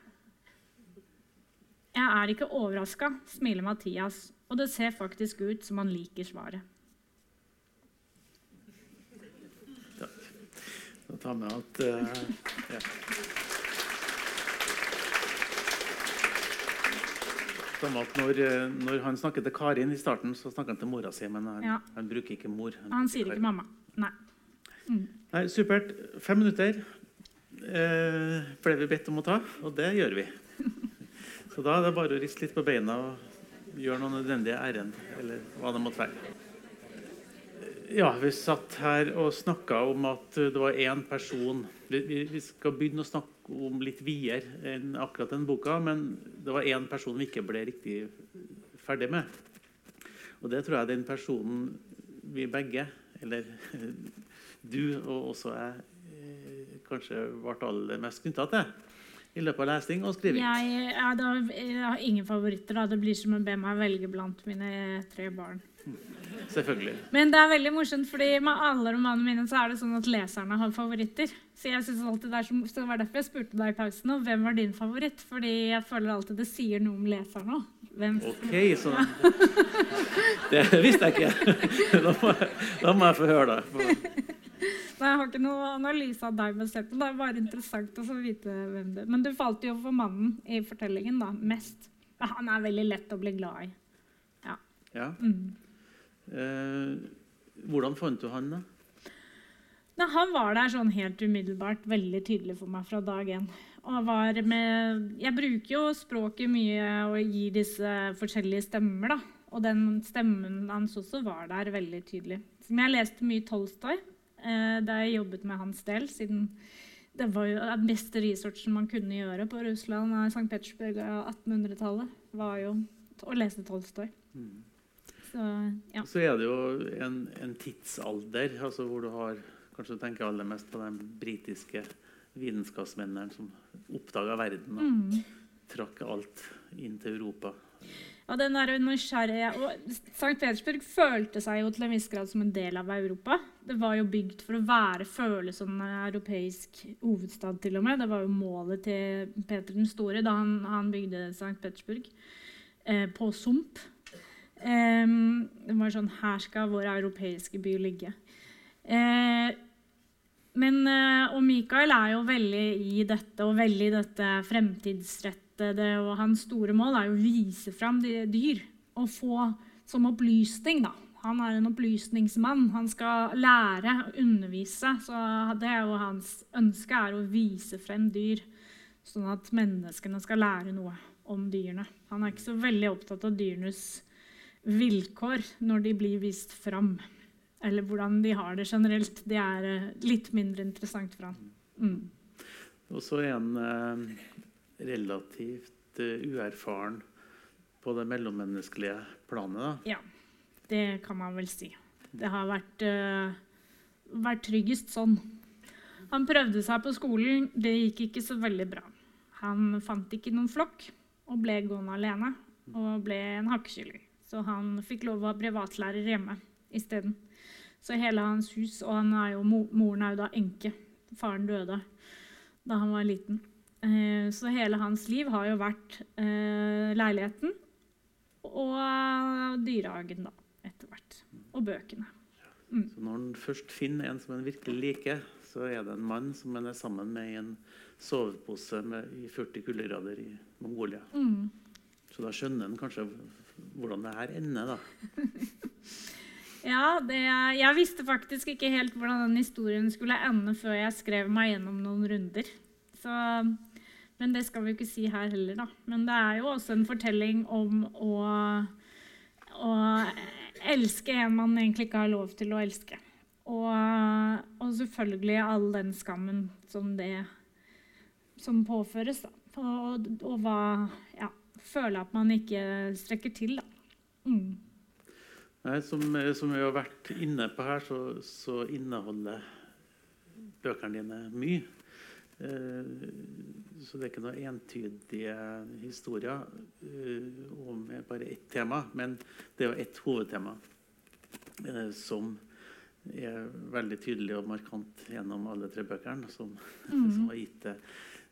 Jeg er ikke overraska, smiler Mathias, og det ser faktisk ut som han liker svaret. Da tar med at uh, ja. At når, eh, når, han snakker til Karin i starten, så snakker han til mora si, men han, Ja. han bruker ikke mor. Han, han sier ikke mamma. Nei. Mm. Nei, supert. Fem minutter eh, ble vi bedt om å ta, og det gjør vi. Så da er det bare å riste litt på beina og gjøre noen nødvendige ærend, eller hva det måtte være. Ja, vi satt her og snakka om at det var én person vi, skal begynne å snakke om litt videre enn akkurat den boka, men det var én person vi ikke ble riktig ferdig med. Og det tror jeg den personen vi begge, eller du og også jeg, eh, kanskje ble aller mest knytta til i løpet av lesing og skriving. Jeg, da, jeg har ingen favoritter. Da. Det blir som å be meg velge blant mine tre barn. Selvfølgelig. Men det er veldig morsomt, fordi med alle romanene mine så er det sånn at leserne har favoritter. Så jeg synes alltid det er så, det var derfor jeg spurte deg i pausen og hvem var din favoritt. Fordi jeg føler alltid det sier noe om leserne òg. Ok, så Det visste jeg ikke. Da må jeg, da må jeg få høre det. Nei, jeg har ikke noe analyse av deg basert på det. er bare interessant å få vite hvem du. Men du falt jo for mannen i fortellingen da, mest. Han er veldig lett å bli glad i. Ja. ja. Mm. Eh, hvordan fant du han, da? Nei, han var der sånn helt umiddelbart, veldig tydelig for meg fra dag én. Med, jeg bruker jo språket mye og gir disse forskjellige stemmer. da. Og den stemmen hans også var der veldig tydelig. Som jeg leste mye Tolstoy eh, da jeg jobbet med hans del, siden det var jo den beste researchen man kunne gjøre på Russland og St. Petersburg av 1800-tallet, var jo å lese Tolstoy. Mm. Så, ja. så, er det jo en, en tidsalder altså hvor du har Kanskje du tenker aller mest på de britiske vitenskapsmennene som oppdaga verden og mm. trakk alt inn til Europa. Og den der nysgjerrige, og St. Petersburg følte seg jo til en viss grad som en del av Europa. Det var jo bygd for å være føles som en europeisk hovedstad. til og med. Det var jo målet til Peter den store da han, han bygde St. Petersburg. Eh, på sump. Um, det var sånn Her skal vår europeiske by ligge. Uh, men, uh, og Mikael er jo veldig i dette, og veldig i dette fremtidsrettede. Og hans store mål er jo å vise fram dyr og få som opplysning. da. Han er en opplysningsmann. Han skal lære og undervise. Så det er jo hans ønske er å vise frem dyr, sånn at menneskene skal lære noe om dyrene. Han er ikke så veldig opptatt av dyrenes vilkår når de blir vist fram. Eller hvordan de har det generelt. Det er eh, litt mindre interessant for ham. Mm. Og så er eh, relativt uh, uerfaren på det mellommenneskelige planet. Da. Ja, det kan man vel si. Det har vært, vært tryggest sånn. Han prøvde seg på skolen. Det gikk ikke så veldig bra. Han fant ikke noen flokk og ble gående alene og ble en hakkekylling Så han fikk lov å ha privatlærer hjemme isteden. Så hele hans hus Og han er jo, moren er jo da enke. Faren døde da han var liten. Eh, så hele hans liv har jo vært eh, leiligheten og dyrehagen, da, etter hvert. Og bøkene. Mm. Så når han først finner en som han virkelig liker, så er det en mann som han er sammen med i en sovepose med, i 40 kuldegrader i Mongolia. Mm. Så da skjønner han kanskje hvordan det her ender, da. ja, det, jeg visste faktisk ikke helt hvordan den historien skulle ende før jeg skrev meg gjennom noen runder. Så, men det skal vi ikke si her heller, da. Men det er jo også en fortelling om å, å elske en man egentlig ikke har lov til å elske. Og, og selvfølgelig all den skammen som det som påføres. da. Og, og hva ja, føle at man ikke strekker til, da. Mm. Nei, som, som, vi har vært inne på her, så, så inneholder bøkene dine mye. Eh, så det er ikke noen entydige historier eh, om bare ett tema. Men det er jo ett hovedtema eh, som er veldig tydelig og markant gjennom alle tre bøkene, som, mm. som har gitt det,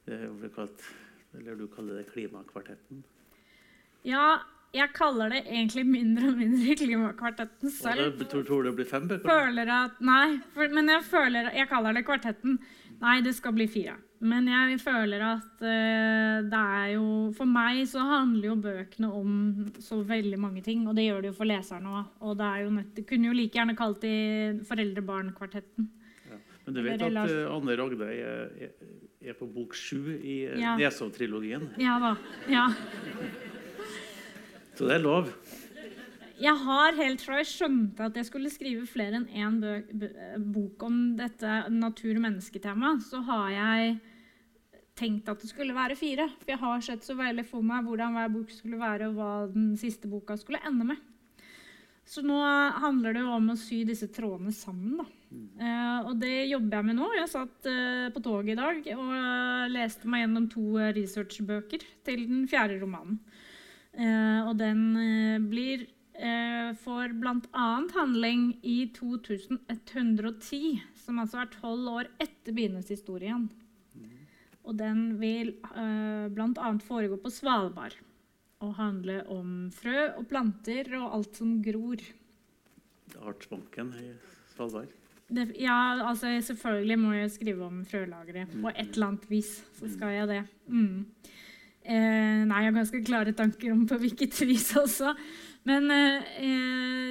det Eller du kaller det klimakvartetten. Ja, jeg kaller det egentlig mindre og mindre Klimakvartetten selv. Tror, tror det blir fem bøker? Føler at, nei, for, men jeg føler Jeg kaller det Kvartetten. Nei, det skal bli fire. Men jeg føler at uh, det er jo For meg så handler jo bøkene om så veldig mange ting. Og det gjør det jo for leserne òg. Og det er jo nett, det kunne jo like gjerne kalt de Foreldre-barn-kvartetten. Ja. Men du vet at uh, Anne Ragde er, er, på bok sju i ja. Nesov-trilogien? Ja da. Ja. Så det er lov jeg har helt fra jeg skjønte at jeg skulle skrive flere enn én bok om dette natur- og mennesketemaet, så har jeg tenkt at det skulle være fire. For jeg har sett så veldig for meg hvordan hver bok skulle være, og hva den siste boka skulle ende med. Så nå handler det jo om å sy disse trådene sammen. Da. Uh, og det jobber jeg med nå. Jeg satt uh, på toget i dag og uh, leste meg gjennom to researchbøker til den fjerde romanen. Og den blir eh, får bl.a. handling i 2110, som altså er tolv år etter begynnelseshistorien. Og den vil eh, bl.a. foregå på Svalbard og handle om frø og planter og alt som gror. Artsbanken i Svalbard? Det, ja, altså selvfølgelig må jeg skrive om frølageret. På et eller annet vis så skal jeg det. Mm. Eh, nei, jeg har ganske klare tanker om på hvilket vis også. Men eh,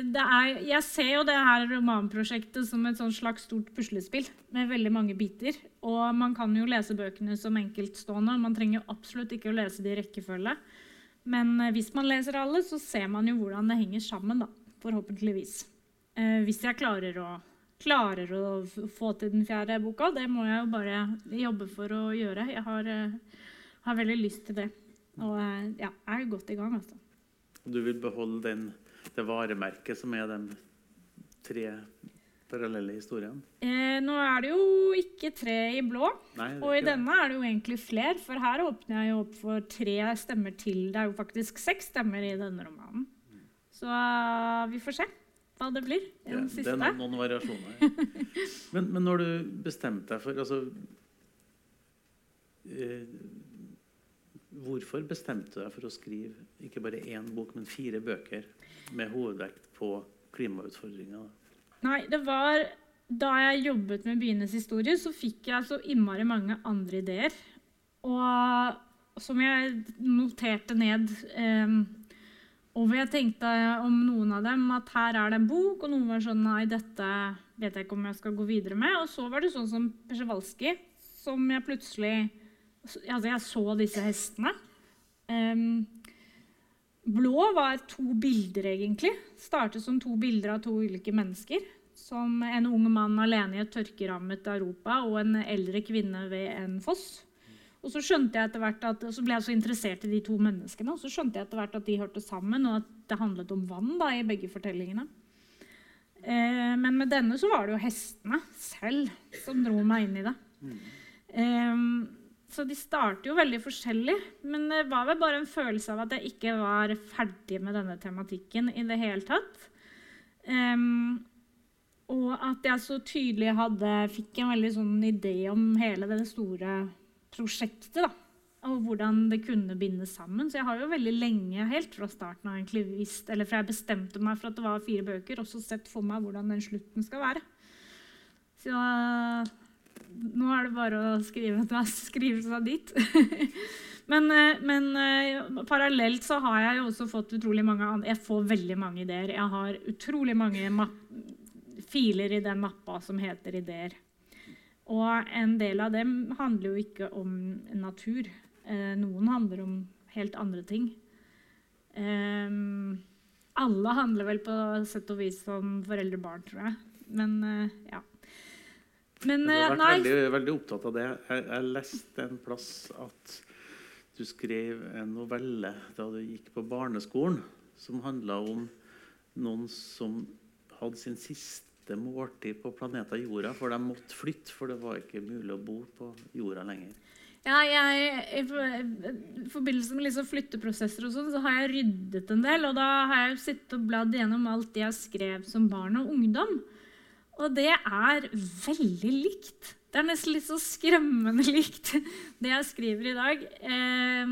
er, jeg ser jo det her romanprosjektet som et slags stort puslespill med veldig mange biter. Og man kan jo lese bøkene som enkeltstående. Man trenger absolutt ikke å lese de i rekkefølge. Men eh, hvis man leser alle, så ser man jo hvordan det henger sammen. da, Forhåpentligvis. Eh, hvis jeg klarer å, klarer å, få til den fjerde boka. Det må jeg jo bare jobbe for å gjøre. Jeg har, eh, har veldig lyst til det. Og eh, ja, jeg er godt i gang. altså. Du vil beholde den, det varemerket som er de tre parallelle historiene? Eh, nå er det jo ikke tre i blå. Nei, og i denne er det jo egentlig flere. For her åpner jeg jo opp for tre stemmer til. Det er jo faktisk seks stemmer i denne romanen. Så uh, vi får se hva det blir. Den Ja, det er noen, noen variasjoner. men, men, når du bestemte deg for altså, eh, Hvorfor bestemte du deg for å skrive ikke bare én bok, men fire bøker med hovedvekt på klimautfordringer? Nei, det var Da jeg jobbet med Byenes historie, så fikk jeg så innmari mange andre ideer. Og som jeg noterte ned. Um, og jeg tenkte om noen av dem at her er det en bok, og noen var sånn Nei, dette vet jeg ikke om jeg skal gå videre med. Og så var det sånn som Persjewalski, som jeg plutselig Altså, jeg så disse hestene. Um, blå var to bilder, egentlig. Startet som to bilder av to ulike mennesker. Som en ung mann alene i et tørkerammet Europa og en eldre kvinne ved en foss. Og så skjønte jeg etter hvert at, så ble jeg så interessert i de to menneskene, og så skjønte jeg etter hvert at de hørte sammen, og at det handlet om vann da, i begge fortellingene. Eh, men med denne så var det jo hestene selv som dro meg inn i det. Mm. Så de starter jo veldig forskjellig. Men det var vel bare en følelse av at jeg ikke var ferdig med denne tematikken i det hele tatt. Um, og at jeg så tydelig hadde, fikk en veldig sånn idé om hele det store prosjektet. da, Og hvordan det kunne bindes sammen. Så jeg har jo veldig lenge, helt fra starten av egentlig visst, eller fra jeg bestemte meg for at det var fire bøker, også sett for meg hvordan den slutten skal være. Så nå er det bare å skrive skrive seg dit. men, eh, men uh, parallelt så har jeg jo også fått utrolig mange Jeg får veldig mange ideer. Jeg har utrolig mange filer i den mappa som heter ideer. Og en del av dem handler jo ikke om natur. Uh, noen handler om helt andre ting. Um, alle handler vel på sett og vis om foreldre-barn, tror jeg. Men ja. Men, du har eh, vært veldig, veldig, opptatt av det. Jeg, jeg leste en plass at du skrev en novelle da du gikk på barneskolen, som handla om noen som hadde sin siste måltid på planeta Jorda, for de måtte flytte, for det var ikke mulig å bo på jorda lenger. Ja, jeg, I forbindelse med liksom flytteprosesser og sånn, så har jeg ryddet en del. Og da har jeg sittet og bladd gjennom alt det jeg skrev som barn og ungdom. Og det er veldig likt. Det er nesten litt så skremmende likt det jeg skriver i dag. Eh,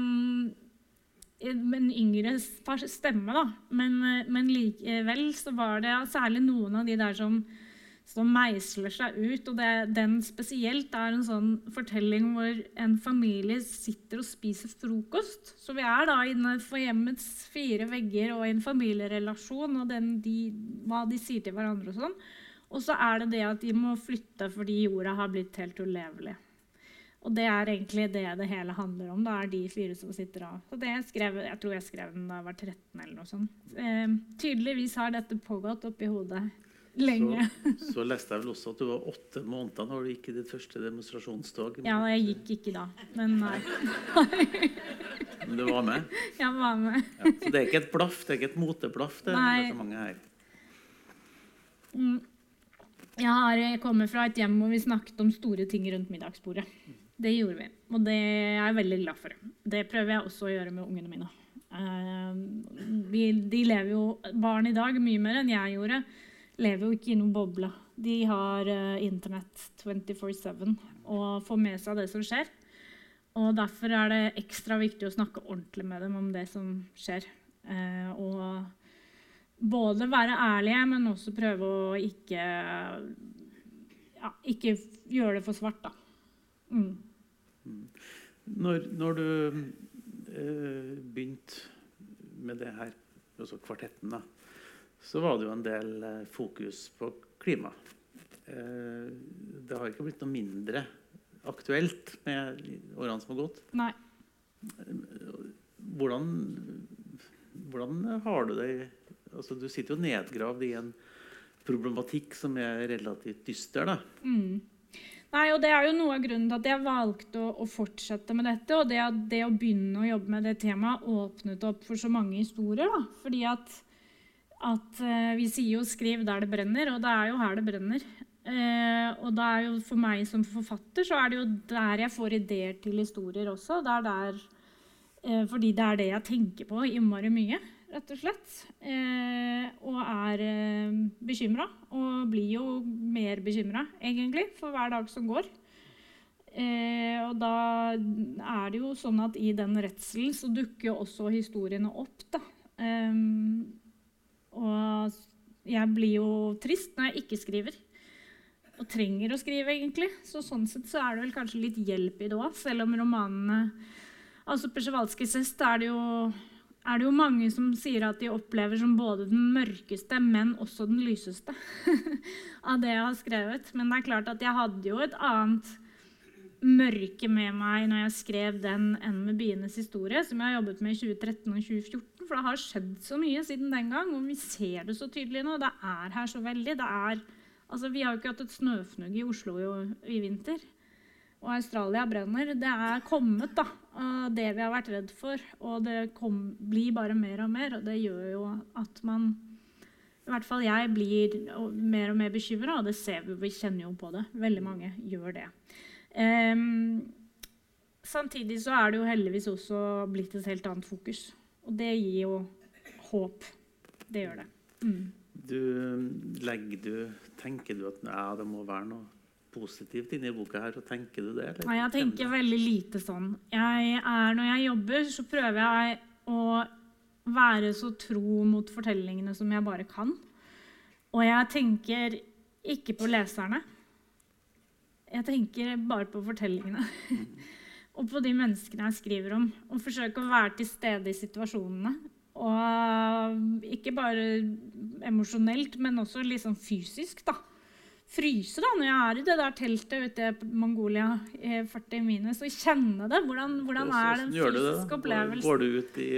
en yngre stemme, da. Men, men, likevel så var det særlig noen av de der som, som meisler seg ut. Og det, den spesielt er en sånn fortelling hvor en familie sitter og spiser frokost. Så vi er da innenfor hjemmets fire vegger og i en familierelasjon og den, de, hva de sier til hverandre og sånn. Og så er det det at de må flytte fordi jorda har blitt helt ulevelig. Og det er egentlig det det hele handler om. Da er de fire som sitter av. Så det jeg, skrev, jeg tror jeg skrev den da jeg var 13 eller noe sånt. Eh, tydeligvis har dette pågått oppi hodet lenge. Så, så, leste jeg vel også at du var åtte måneder når du gikk i ditt første demonstrasjonstog. Ja, jeg gikk ikke da. Men nei. men du var med? Jeg var med. Ja, så det er ikke et blaff, det er ikke et moteblaff, det engasjementet her? Mm. Jeg har kommer fra et hjem hvor vi snakket om store ting rundt middagsbordet. Det gjorde vi, og det er jeg veldig glad for. Det prøver jeg også å gjøre med ungene mine. Vi, de lever jo, Barn i dag, mye mer enn jeg gjorde, lever jo ikke i noen boble. De har uh, Internett 24-7 og får med seg det som skjer. Og Derfor er det ekstra viktig å snakke ordentlig med dem om det som skjer. Uh, og både være ærlige, men også prøve å ikke, ja, ikke gjøre det for svart, da. Mm. Når, når, du eh, begynte med det her, altså kvartetten, da, så var det jo en del eh, fokus på klima. Eh, det har ikke blitt noe mindre aktuelt med årene som har gått. Nei. Hvordan, hvordan har du det altså, Du sitter jo nedgravd i en problematikk som er relativt dyster. da. Mm. Nei, og Det er jo noe av grunnen til at jeg valgte å, å fortsette med dette. Og det det å begynne å jobbe med det temaet åpnet opp for så mange historier. da. Fordi at, at uh, Vi sier jo 'skriv der det brenner', og det er jo her det brenner. Eh, og det er jo for meg som forfatter så er det jo der jeg får ideer til historier også. Det er der, eh, fordi det er det jeg tenker på innmari mye rett og slett. Eh, og er eh, bekymra. Og blir jo mer bekymra, egentlig, for hver dag som går. Eh, og da er det jo sånn at i den redselen så dukker jo også historiene opp, da. Eh, og jeg blir jo trist når jeg ikke skriver. Og trenger å skrive, egentlig. Så sånn sett så er det vel kanskje litt hjelp i det òg, selv om romanene Altså Persjewalskijs hest er det jo er det jo mange som sier at de opplever som både den mørkeste, men også den lyseste av det jeg har skrevet. Men det er klart at jeg hadde jo et annet mørke med meg når jeg skrev den enn med bienes historie, som jeg har jobbet med i 2013 og 2014. For det har skjedd så mye siden den gang, og vi ser det så tydelig nå. Det er her så veldig. Er, altså, vi har jo ikke hatt et snøfnugg i Oslo i, i vinter og Australia brenner, det er kommet, da. Det vi har vært redd for. Og det kom, blir bare mer og mer. Og det gjør jo at man I hvert fall jeg blir mer og mer bekymra, og det ser vi, vi kjenner jo på det. Veldig mange gjør det. Um, samtidig så er det jo heldigvis også blitt et helt annet fokus. Og det gir jo håp. Det gjør det. Mm. Du, legger du, tenker du at ja, det må være noe positivt inni boka her? og tenker du det? Eller? Jeg tenker veldig lite sånn. Jeg er, når jeg jobber, så prøver jeg å være så tro mot fortellingene som jeg bare kan. Og jeg tenker ikke på leserne. Jeg tenker bare på fortellingene. og på de menneskene jeg skriver om. Og forsøker å være til stede i situasjonene. Og ikke bare emosjonelt, men også liksom fysisk. da fryse da, når jeg er i det der teltet ute i Mongolia i 40 minus og kjenne det. Hvordan, hvordan er det en fysisk opplevelse? Går du ut i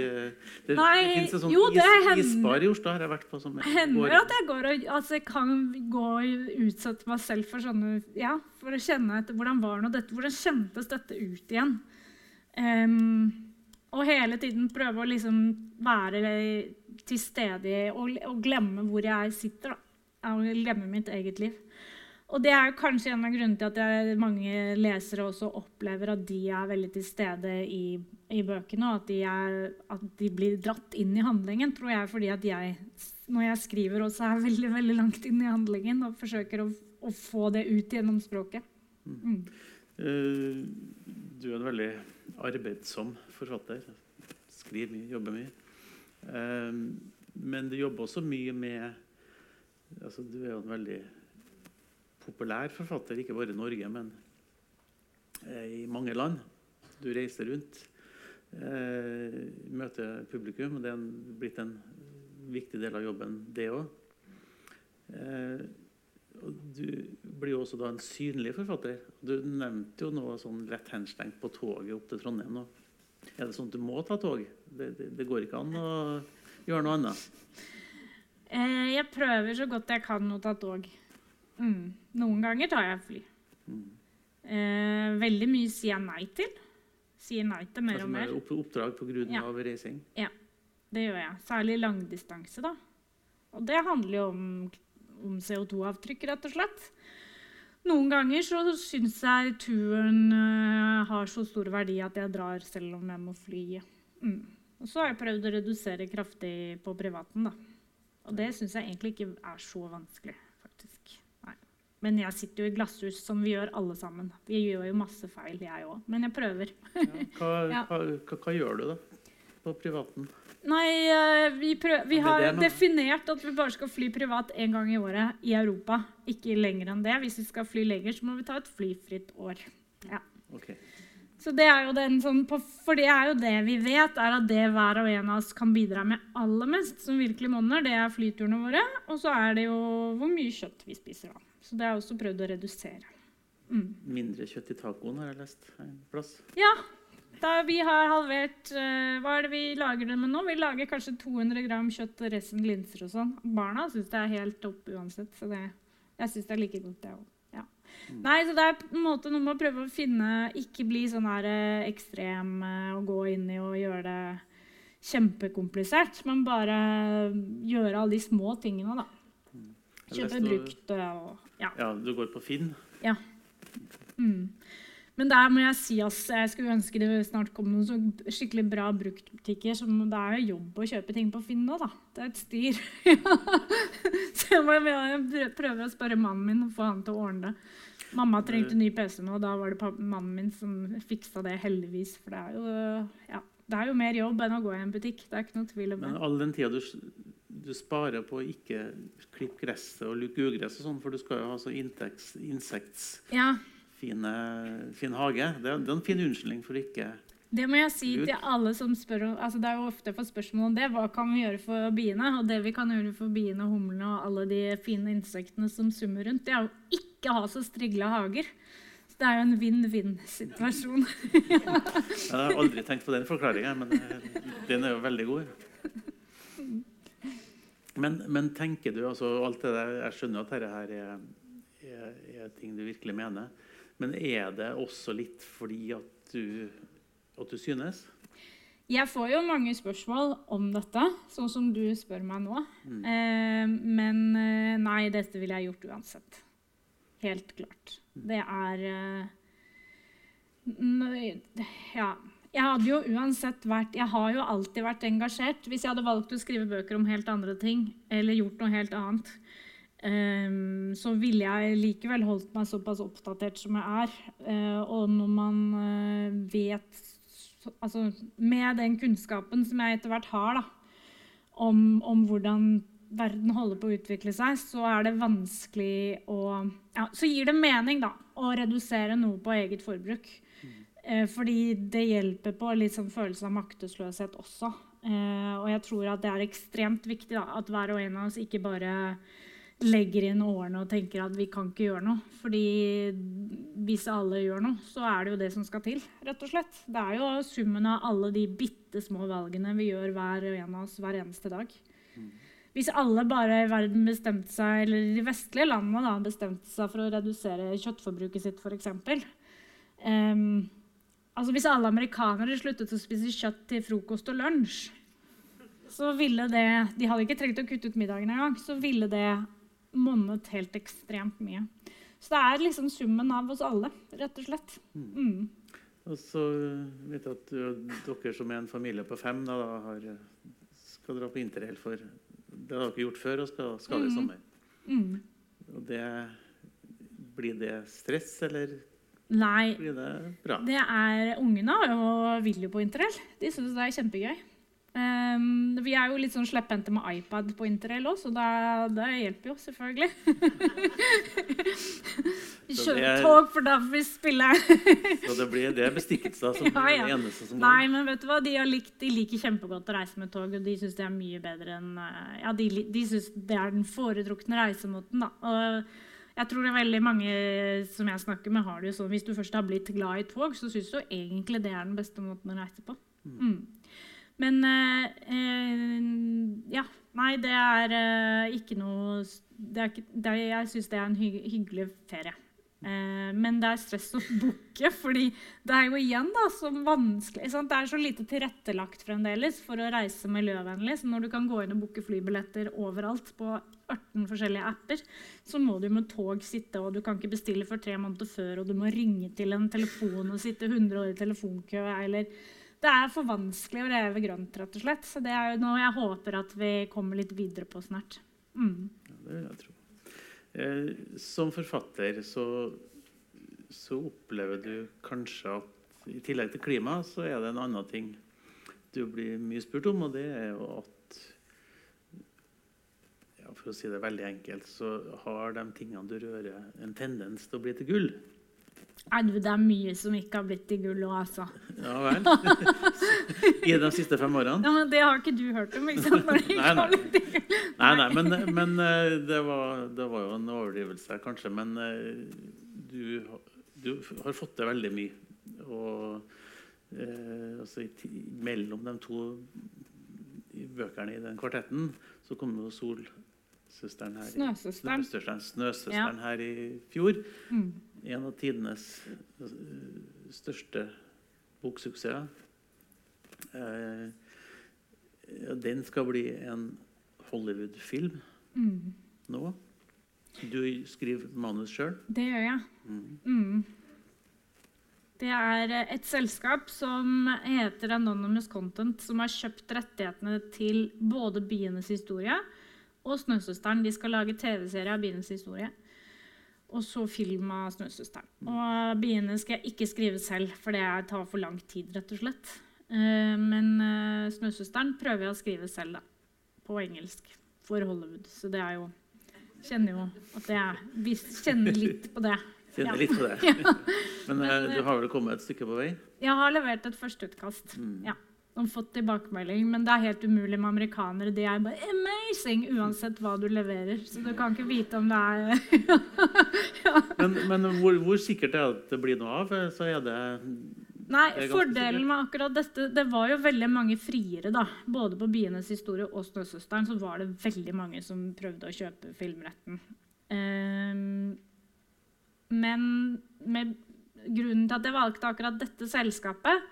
Det, Nei, fins et sånt jo, det is, isbar i Oslo. har jeg vært på. Som hender at jeg går og altså, kan gå og utsette meg selv for sånne Ja, for å kjenne etter hvordan var nå dette, hvordan kjentes dette ut igjen? Um, og hele tiden prøve å liksom være til stede og, og glemme hvor jeg sitter. da. Og glemme mitt eget liv. Og det er kanskje en av grunnene til at jeg, mange lesere også opplever at de er veldig til stede i, i bøkene, og at de, er, at de, blir dratt inn i handlingen, tror jeg fordi at jeg, når jeg skriver, også er veldig veldig langt inn i handlingen og forsøker å, å få det ut gjennom språket. Mm. Uh, du er en veldig arbeidsom forfatter. Skriver mye, jobber mye. Uh, men du jobber også mye med altså, Du er jo en veldig populær forfatter, ikke bare i Norge, men eh, i mange land. Du reiser rundt, eh, møter publikum. og Det er blitt en viktig del av jobben, det òg. Eh, du blir jo også da en synlig forfatter. Du nevnte jo noe sånn lett henstengt på toget opp til Trondheim. nå. Er det sånn at du må ta tog? Det, det, det går ikke an å gjøre noe annet? Jeg prøver så godt jeg kan å ta tog. Mm. Noen ganger tar jeg fly. Mm. Eh, veldig mye sier jeg nei til. Sier nei til mer og mer. Oppdrag pga. Ja. Av reising? Ja, det gjør jeg. Særlig langdistanse. da. Og det handler jo om, om CO2-avtrykk, rett og slett. Noen ganger så syns jeg turen uh, har så stor verdi at jeg drar selv om jeg må fly. Mm. Og så har jeg prøvd å redusere kraftig på privaten, da. Og det syns jeg egentlig ikke er så vanskelig. Men jeg sitter jo i glasshus, som vi gjør alle sammen. Vi gjør jo masse feil, jeg òg. Men jeg prøver. ja, hva, ja. hva, hva, hva, gjør du, da? På privaten? Nei, eh, vi, prøver, vi har definert at vi bare skal fly privat én gang i året i Europa. Ikke lenger enn det. Hvis vi skal fly lenger, så må vi ta et flyfritt år. Ja. Okay. Så det er jo den sånn, For det er jo det vi vet, er at det hver og en av oss kan bidra med aller mest, som virkelig monner, det er flyturene våre. Og så er det jo hvor mye kjøtt vi spiser. da. Så det har jeg også prøvd å redusere. Mm. Mindre kjøtt i tacoen har jeg lest en plass. Ja. Da vi har halvert uh, Hva er det vi lager det med nå? Vi lager kanskje 200 gram kjøtt og resten linser og sånn. Barna syns det er helt topp uansett. Så det, jeg syns det er like godt, det òg. Ja. Mm. Nei, så det er på en måte noe med å prøve å finne Ikke bli sånn her uh, ekstrem uh, og gå inn i og gjøre det kjempekomplisert, men bare gjøre alle de små tingene, da. Mm. Kjøpe brukt og ja. ja. Du går på Finn? Ja. Mm. Men der må jeg si at jeg skulle ønske det snart kom noen så skikkelig bra bruktbutikker. Som det er jo jobb å kjøpe ting på Finn nå, da. Det er et styr. så jeg, må, jeg prøver å spørre mannen min og få han til å ordne det. Mamma trengte ny PC nå, og da var det mannen min som fiksa det, heldigvis. For det er jo, ja, det er jo mer jobb enn å gå i en butikk. Det er ikke noe tvil om det. Men all den tida du du sparer på å ikke klippe gresset og lukke ugress, og sånn, for du skal jo ha så insekts... Ja. Fin hage. Det er, det er en fin unnskyldning for ikke det må jeg si til alle som spør om, altså Det er jo ofte for spørsmål om det. Hva kan vi gjøre for biene? Og det vi kan gjøre for biene, humlene og alle de fine insektene som summer rundt, det er jo ikke ha så strigla hager. Så det er jo en vinn-vinn-situasjon. jeg har aldri tenkt på den forklaringa, men eh, den er jo veldig god. Men, men, tenker du altså alt det der, Jeg skjønner at dette her er, er, er, ting du virkelig mener. Men er det også litt fordi at du, at du synes? Jeg får jo mange spørsmål om dette, sånn som du spør meg nå. Mm. Eh, men eh, nei, dette ville jeg gjort uansett. Helt klart. Mm. Det er eh, Ja. Jeg hadde jo uansett vært Jeg har jo alltid vært engasjert. Hvis jeg hadde valgt å skrive bøker om helt andre ting, eller gjort noe helt annet, um, så ville jeg likevel holdt meg såpass oppdatert som jeg er. Uh, og når man uh, vet Altså med den kunnskapen som jeg etter hvert har da, om, om hvordan verden holder på å utvikle seg, så er det vanskelig å ja, Så gir det mening da, å redusere noe på eget forbruk. Eh, fordi det hjelper på litt sånn følelse av maktesløshet også. Eh, og jeg tror at det er ekstremt viktig da, at hver og en av oss ikke bare legger inn årene og tenker at vi kan ikke gjøre noe. Fordi hvis alle gjør noe, så er det jo det som skal til. rett og slett. Det er jo summen av alle de bitte små valgene vi gjør hver og en av oss hver eneste dag. Hvis alle bare i verden bestemte seg, eller de vestlige landene da, bestemte seg for å redusere kjøttforbruket sitt, f.eks. Um, Altså Hvis alle amerikanere sluttet å spise kjøtt til frokost og lunsj, så ville det De hadde ikke trengt å kutte ut middagen engang. Så ville det monnet helt ekstremt mye. Så det er liksom summen av oss alle, rett og slett. Mm. mm. Og så vet jeg at dere som er en familie på fem, da, har, skal dra på interrail for Det har dere gjort før og skal, skal i mm. sommer. Mm. Og det, blir det stress, eller Nei. Det, det er Ungene og vil jo på interrail. De syns det er kjempegøy. Um, vi er jo litt sånn slepphendte med iPad på interrail òg, så det, det, hjelper jo selvfølgelig. vi kjører tog, for da vi spille. så det, blir, det er bestikkelse som ja, ja. det eneste som går? Nei, men vet du hva? De, likt, de, liker kjempegodt å reise med tog, og de syns det er mye bedre enn eh, Ja, de, de syns det er den foretrukne reisemåten, da. Og, jeg tror det er veldig mange som jeg snakker med, har det jo sånn hvis du først har blitt glad i tog, så syns du egentlig det er den beste måten å reise på. Mm. mm. Men eh, eh, ja. Nei, det er eh, ikke noe det er ikke, det Jeg syns det er en hy hyggelig ferie. Eh, men det er stress å booke, fordi det er jo igjen da, så vanskelig sant? Det er så lite tilrettelagt fremdeles for å reise miljøvennlig. Så når du kan gå inn og booke flybilletter overalt på 18 forskjellige apper, så må du med tog sitte, og du kan ikke bestille for tre måneder før, og du må ringe til en telefon og sitte 100 år i telefonkø. eller... Det er for vanskelig å leve grønt, rett og slett. Så det er jo noe jeg håper at vi kommer litt videre på snart. Mm. Ja, det vil jeg tro. Eh, som forfatter så, så, opplever du kanskje at i tillegg til klima, så er det en annen ting du blir mye spurt om, og det er jo at ja, For å si det veldig enkelt, så har de tingene du rører, en tendens til å bli til gull. Nei, det er mye som ikke har blitt til gull òg, altså. Ja vel. I de siste fem årene? Ja, men Det har ikke du hørt om. ikke sant? nei, nei. nei, nei men, men eh, det, var, det, var, jo en overdrivelse, kanskje. Men eh, du, du har fått til veldig mye. Og eh, altså, mellom de to bøkene i den kvartetten så kom jo Solsøsteren her, Snøsøsteren. Snøsøsteren, Snøsøsteren ja. her i fjor. Mm en av tidenes eh, største boksuksesser. Eh, den skal bli en Hollywood-film mm. nå. Du skriver manus sjøl? Det gjør jeg. Mm. Mm. Det er et selskap som heter Anonymous Content, som har kjøpt rettighetene til både Bienes historie og Snøsøsteren. De skal lage TV-serie av Bienes historie. Og så film av 'Snøsøsteren'. Og biene skal jeg ikke skrive selv, for det tar for lang tid. rett og slett. Eh, men uh, 'Snøsøsteren' prøver jeg å skrive selv, da. På engelsk. For Hollywood. Så det er jo Kjenner jo at jeg kjenner litt på det. Kjenner ja. litt på det. ja. Men, men du har vel kommet et stykke på vei? Jeg har levert et førsteutkast. Mm. Ja og fått tilbakemelding. Men det er helt umulig med amerikanere. De er bare 'amazing' uansett hva du leverer. Så du kan ikke vite om det er ja. Men, men hvor, hvor, sikkert er det at det blir noe av? Så er det Nei, Fordelen med akkurat dette Det var jo veldig mange friere. da. Både på Bienes historie og Snøsøsteren så var det veldig mange som prøvde å kjøpe filmretten. Um, men med grunnen til at jeg valgte akkurat dette selskapet,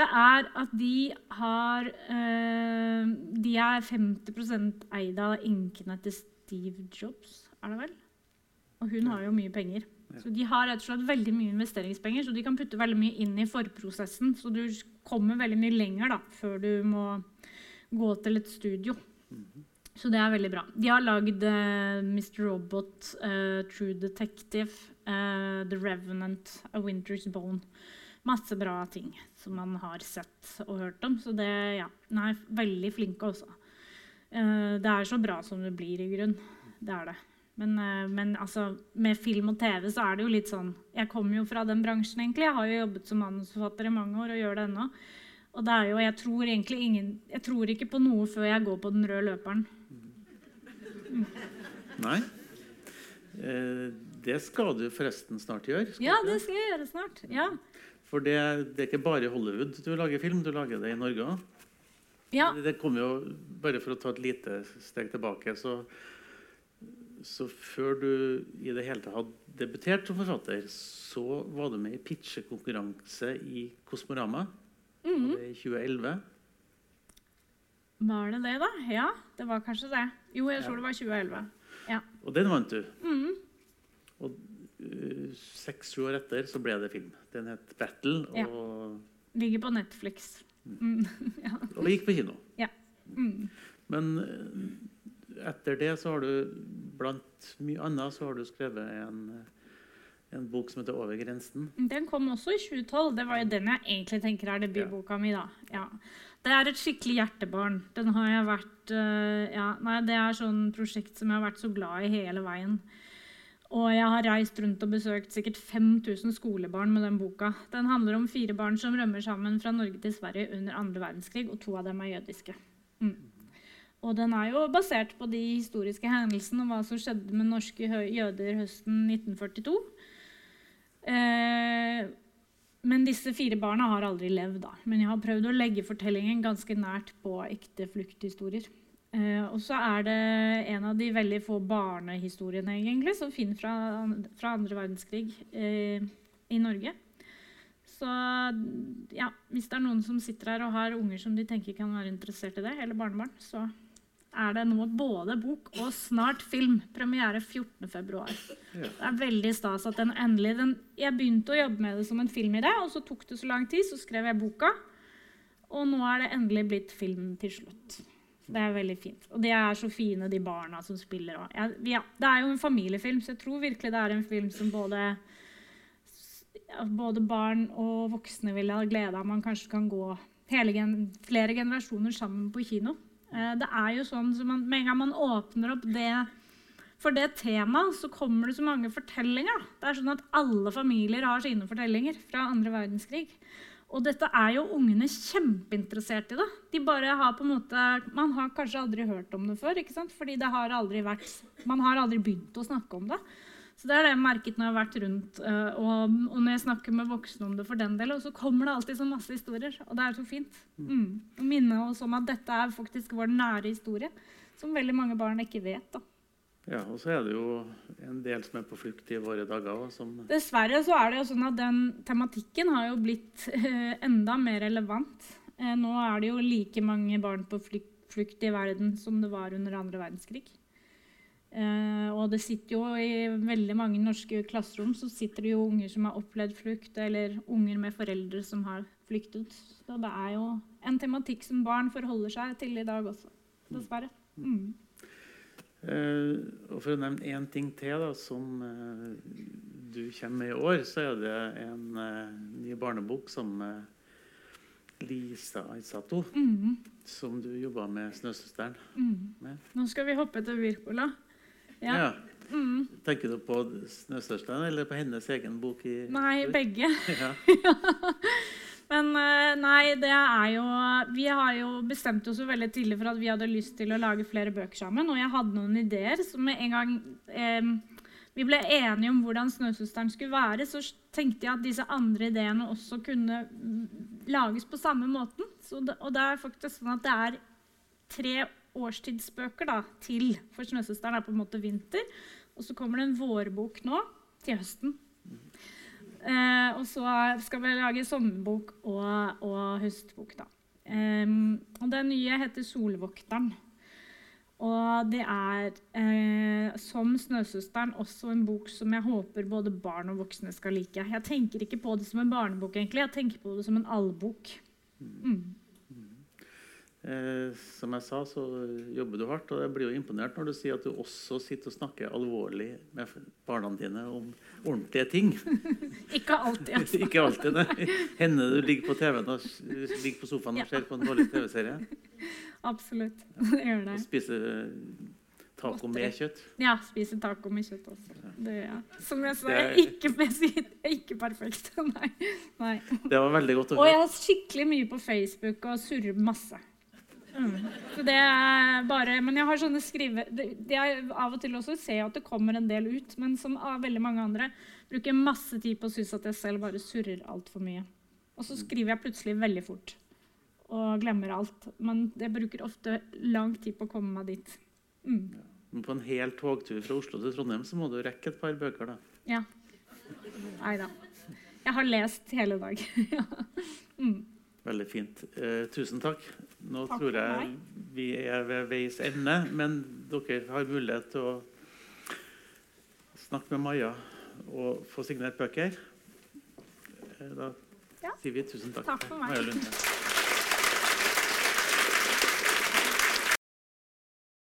det er at de har øh, De er 50 eid av enkene til Steve Jobs, er det vel? Og hun har jo mye penger. Så De har rett og slett veldig mye investeringspenger, så de kan putte veldig mye inn i forprosessen. Så du kommer veldig mye lenger da, før du må gå til et studio. Så det er veldig bra. De har lagd uh, Mr. Robot, uh, True Detective, uh, The Revenant, A Winter's Bone. Masse bra ting som man har sett og hørt om. Så det, ja, den er veldig flinke også. det er så bra som det blir, i grunn. Det er det. Men, men altså, med film og TV så er det jo litt sånn Jeg kommer jo fra den bransjen, egentlig. Jeg har jo jobbet som manusforfatter i mange år og gjør det ennå. Og det er jo, jeg tror egentlig ingen Jeg tror ikke på noe før jeg går på den røde løperen. Mm. Nei. Uh, det skal du forresten snart gjøre. ja, det skal jeg gjøre snart. Ja. For det, det, er ikke bare i Hollywood du lager film, du lager det i Norge òg. Ja. Det, kom jo, Bare for å ta et lite steg tilbake, så, så før du i det hele tatt hadde debutert som forfatter, så var du med i pitchekonkurranse i Kosmorama. Mm. I 2011. Var det det, da? Ja, det var kanskje det. Jo, jeg tror ja. det var 2011. Ja. Og den vant du. Mm. Og uh, seks-sju år etter så ble det film. Den het 'Battle'. Ja. Ligger på Netflix. Mm. ja. Og gikk på kino. Ja. Mm. Men uh, etter det så har du blant mye annet så har du skrevet en uh, en bok som heter 'Over grensen'. Den kom også i 2012. Det var jo den jeg egentlig tenker er debutboka mi. da. Ja. Det er et skikkelig hjertebarn. Den har jeg vært, ja, nei, Det er sånn prosjekt som jeg har vært så glad i hele veien. Og jeg har reist rundt og besøkt sikkert 5000 skolebarn med den boka. Den handler om fire barn som rømmer sammen fra Norge til Sverige under andre verdenskrig, og to av dem er jødiske. Mm. Og den er jo basert på de historiske hendelsene og hva som skjedde med norske jøder høsten 1942. Eh, men disse fire barna har aldri levd. da. Men jeg har prøvd å legge fortellingen ganske nært på ekte flukthistorier. Eh, og så er det en av de veldig få barnehistoriene egentlig, som finner fra, fra andre verdenskrig eh, i Norge. Så ja, hvis det er noen som sitter her og har unger som de tenker kan være interessert i det, eller barnebarn, så er det nå både bok og snart film. Premiere 14.2. Ja. Det er veldig stas at den endelig den, Jeg begynte å jobbe med det som en filmidé, og så tok det så lang tid, så skrev jeg boka. Og nå er det endelig blitt film til slutt. Det er veldig fint. Og de er så fine, de barna som spiller. òg. ja, det er jo en familiefilm, så jeg tror virkelig det er en film som både, både barn og voksne vil ha glede av. Man kanskje kan gå gen, flere generasjoner sammen på kino. Eh, det er jo sånn så man, Med en gang man åpner opp det for det temaet, så kommer det så mange fortellinger. Det er sånn at Alle familier har sine fortellinger fra andre verdenskrig. Og dette er jo ungene kjempeinteressert i. det. De bare har på en måte, Man har kanskje aldri hørt om det før, ikke sant? fordi det har aldri vært, man har aldri begynt å snakke om det. Så det er det jeg merket når jeg har vært rundt, uh, og, og, når jeg snakker med voksne om det for den del, og så kommer det alltid så masse historier, og det er så fint. Mm. Å minne oss om at dette er faktisk vår nære historie, som veldig mange barn ikke vet. da. Ja, og så er det jo en del som er på flukt i våre dager. Som Dessverre så er det jo sånn at den tematikken har jo blitt eh, enda mer relevant. Eh, nå er det jo like mange barn på flukt, flukt i verden som det var under andre verdenskrig. Eh, og det sitter jo i veldig mange norske klasserom så sitter det jo unger som har opplevd flukt, eller unger med foreldre som har flyktet. Så det er jo en tematikk som barn forholder seg til i dag også, dessverre. Mm. Uh, og For å nevne én ting til da, som uh, du kommer med i år, så er det en ny barnebok som Lisa Aisato, mm. som du jobba med 'Snøsøsteren'. Mm. Nå skal vi hoppe til Wirkola. Ja. ja. Mm. Tenker du på Snøsøsteren eller på hennes egen bok? I, nei, begge. Ja. Men eh, nei, det er jo Vi har jo bestemt oss veldig tidlig for at vi hadde lyst til å lage flere bøker sammen. Og jeg hadde noen ideer Så med en gang eh, vi ble enige om hvordan Snøsøsteren skulle være, så tenkte jeg at disse andre ideene også kunne lages på samme måten. Det, og det er faktisk sånn at det er tre årstidsbøker da, til. For 'Snøsøsteren' er på en måte vinter. Og så kommer det en vårbok nå til høsten. Eh, og så skal vi lage sommerbok og, og høstbok. da. Eh, og Den nye heter 'Solvokteren'. Og det er, eh, som 'Snøsøsteren', også en bok som jeg håper både barn og voksne skal like. Jeg tenker ikke på det som en barnebok, egentlig. Jeg tenker på det som en allbok. Mm. Eh, som jeg sa, så jobber du hardt. Og jeg blir jo imponert når du sier at du også sitter og snakker alvorlig med barna dine om ordentlige ting. ikke alltid, altså. ikke alltid, nei. Hender du ligger på og ligger på sofaen og ser på en dårlig TV-serie? Absolutt. Det gjør det. Og spiser taco med kjøtt? Ja, spiser taco med kjøtt også. Det, ja. Som jeg sa, jeg er ikke, ikke perfekt. Nei. Nei. Det var veldig godt å høre. Og jeg har skikkelig mye på Facebook og surrer masse. Mm. Så det er bare, men jeg har sånne skrive... Er, av og til også ser jeg at det kommer en del ut, men som av veldig mange andre bruker masse tid på å synes at jeg selv bare surrer altfor mye. Og så skriver jeg plutselig veldig fort og glemmer alt. Men jeg bruker ofte lang tid på å komme meg dit. Mm. Men på en hel togtur fra Oslo til Trondheim så må du rekke et par bøker, da. Ja. Nei da. Jeg har lest hele dag. ja. mm. Veldig fint. Eh, tusen takk. Nå takk tror jeg vi er ved veis ende, men dere har mulighet til å snakke med Maja og få signert bøker. Eh, da ja. sier vi tusen takk. Takk for meg.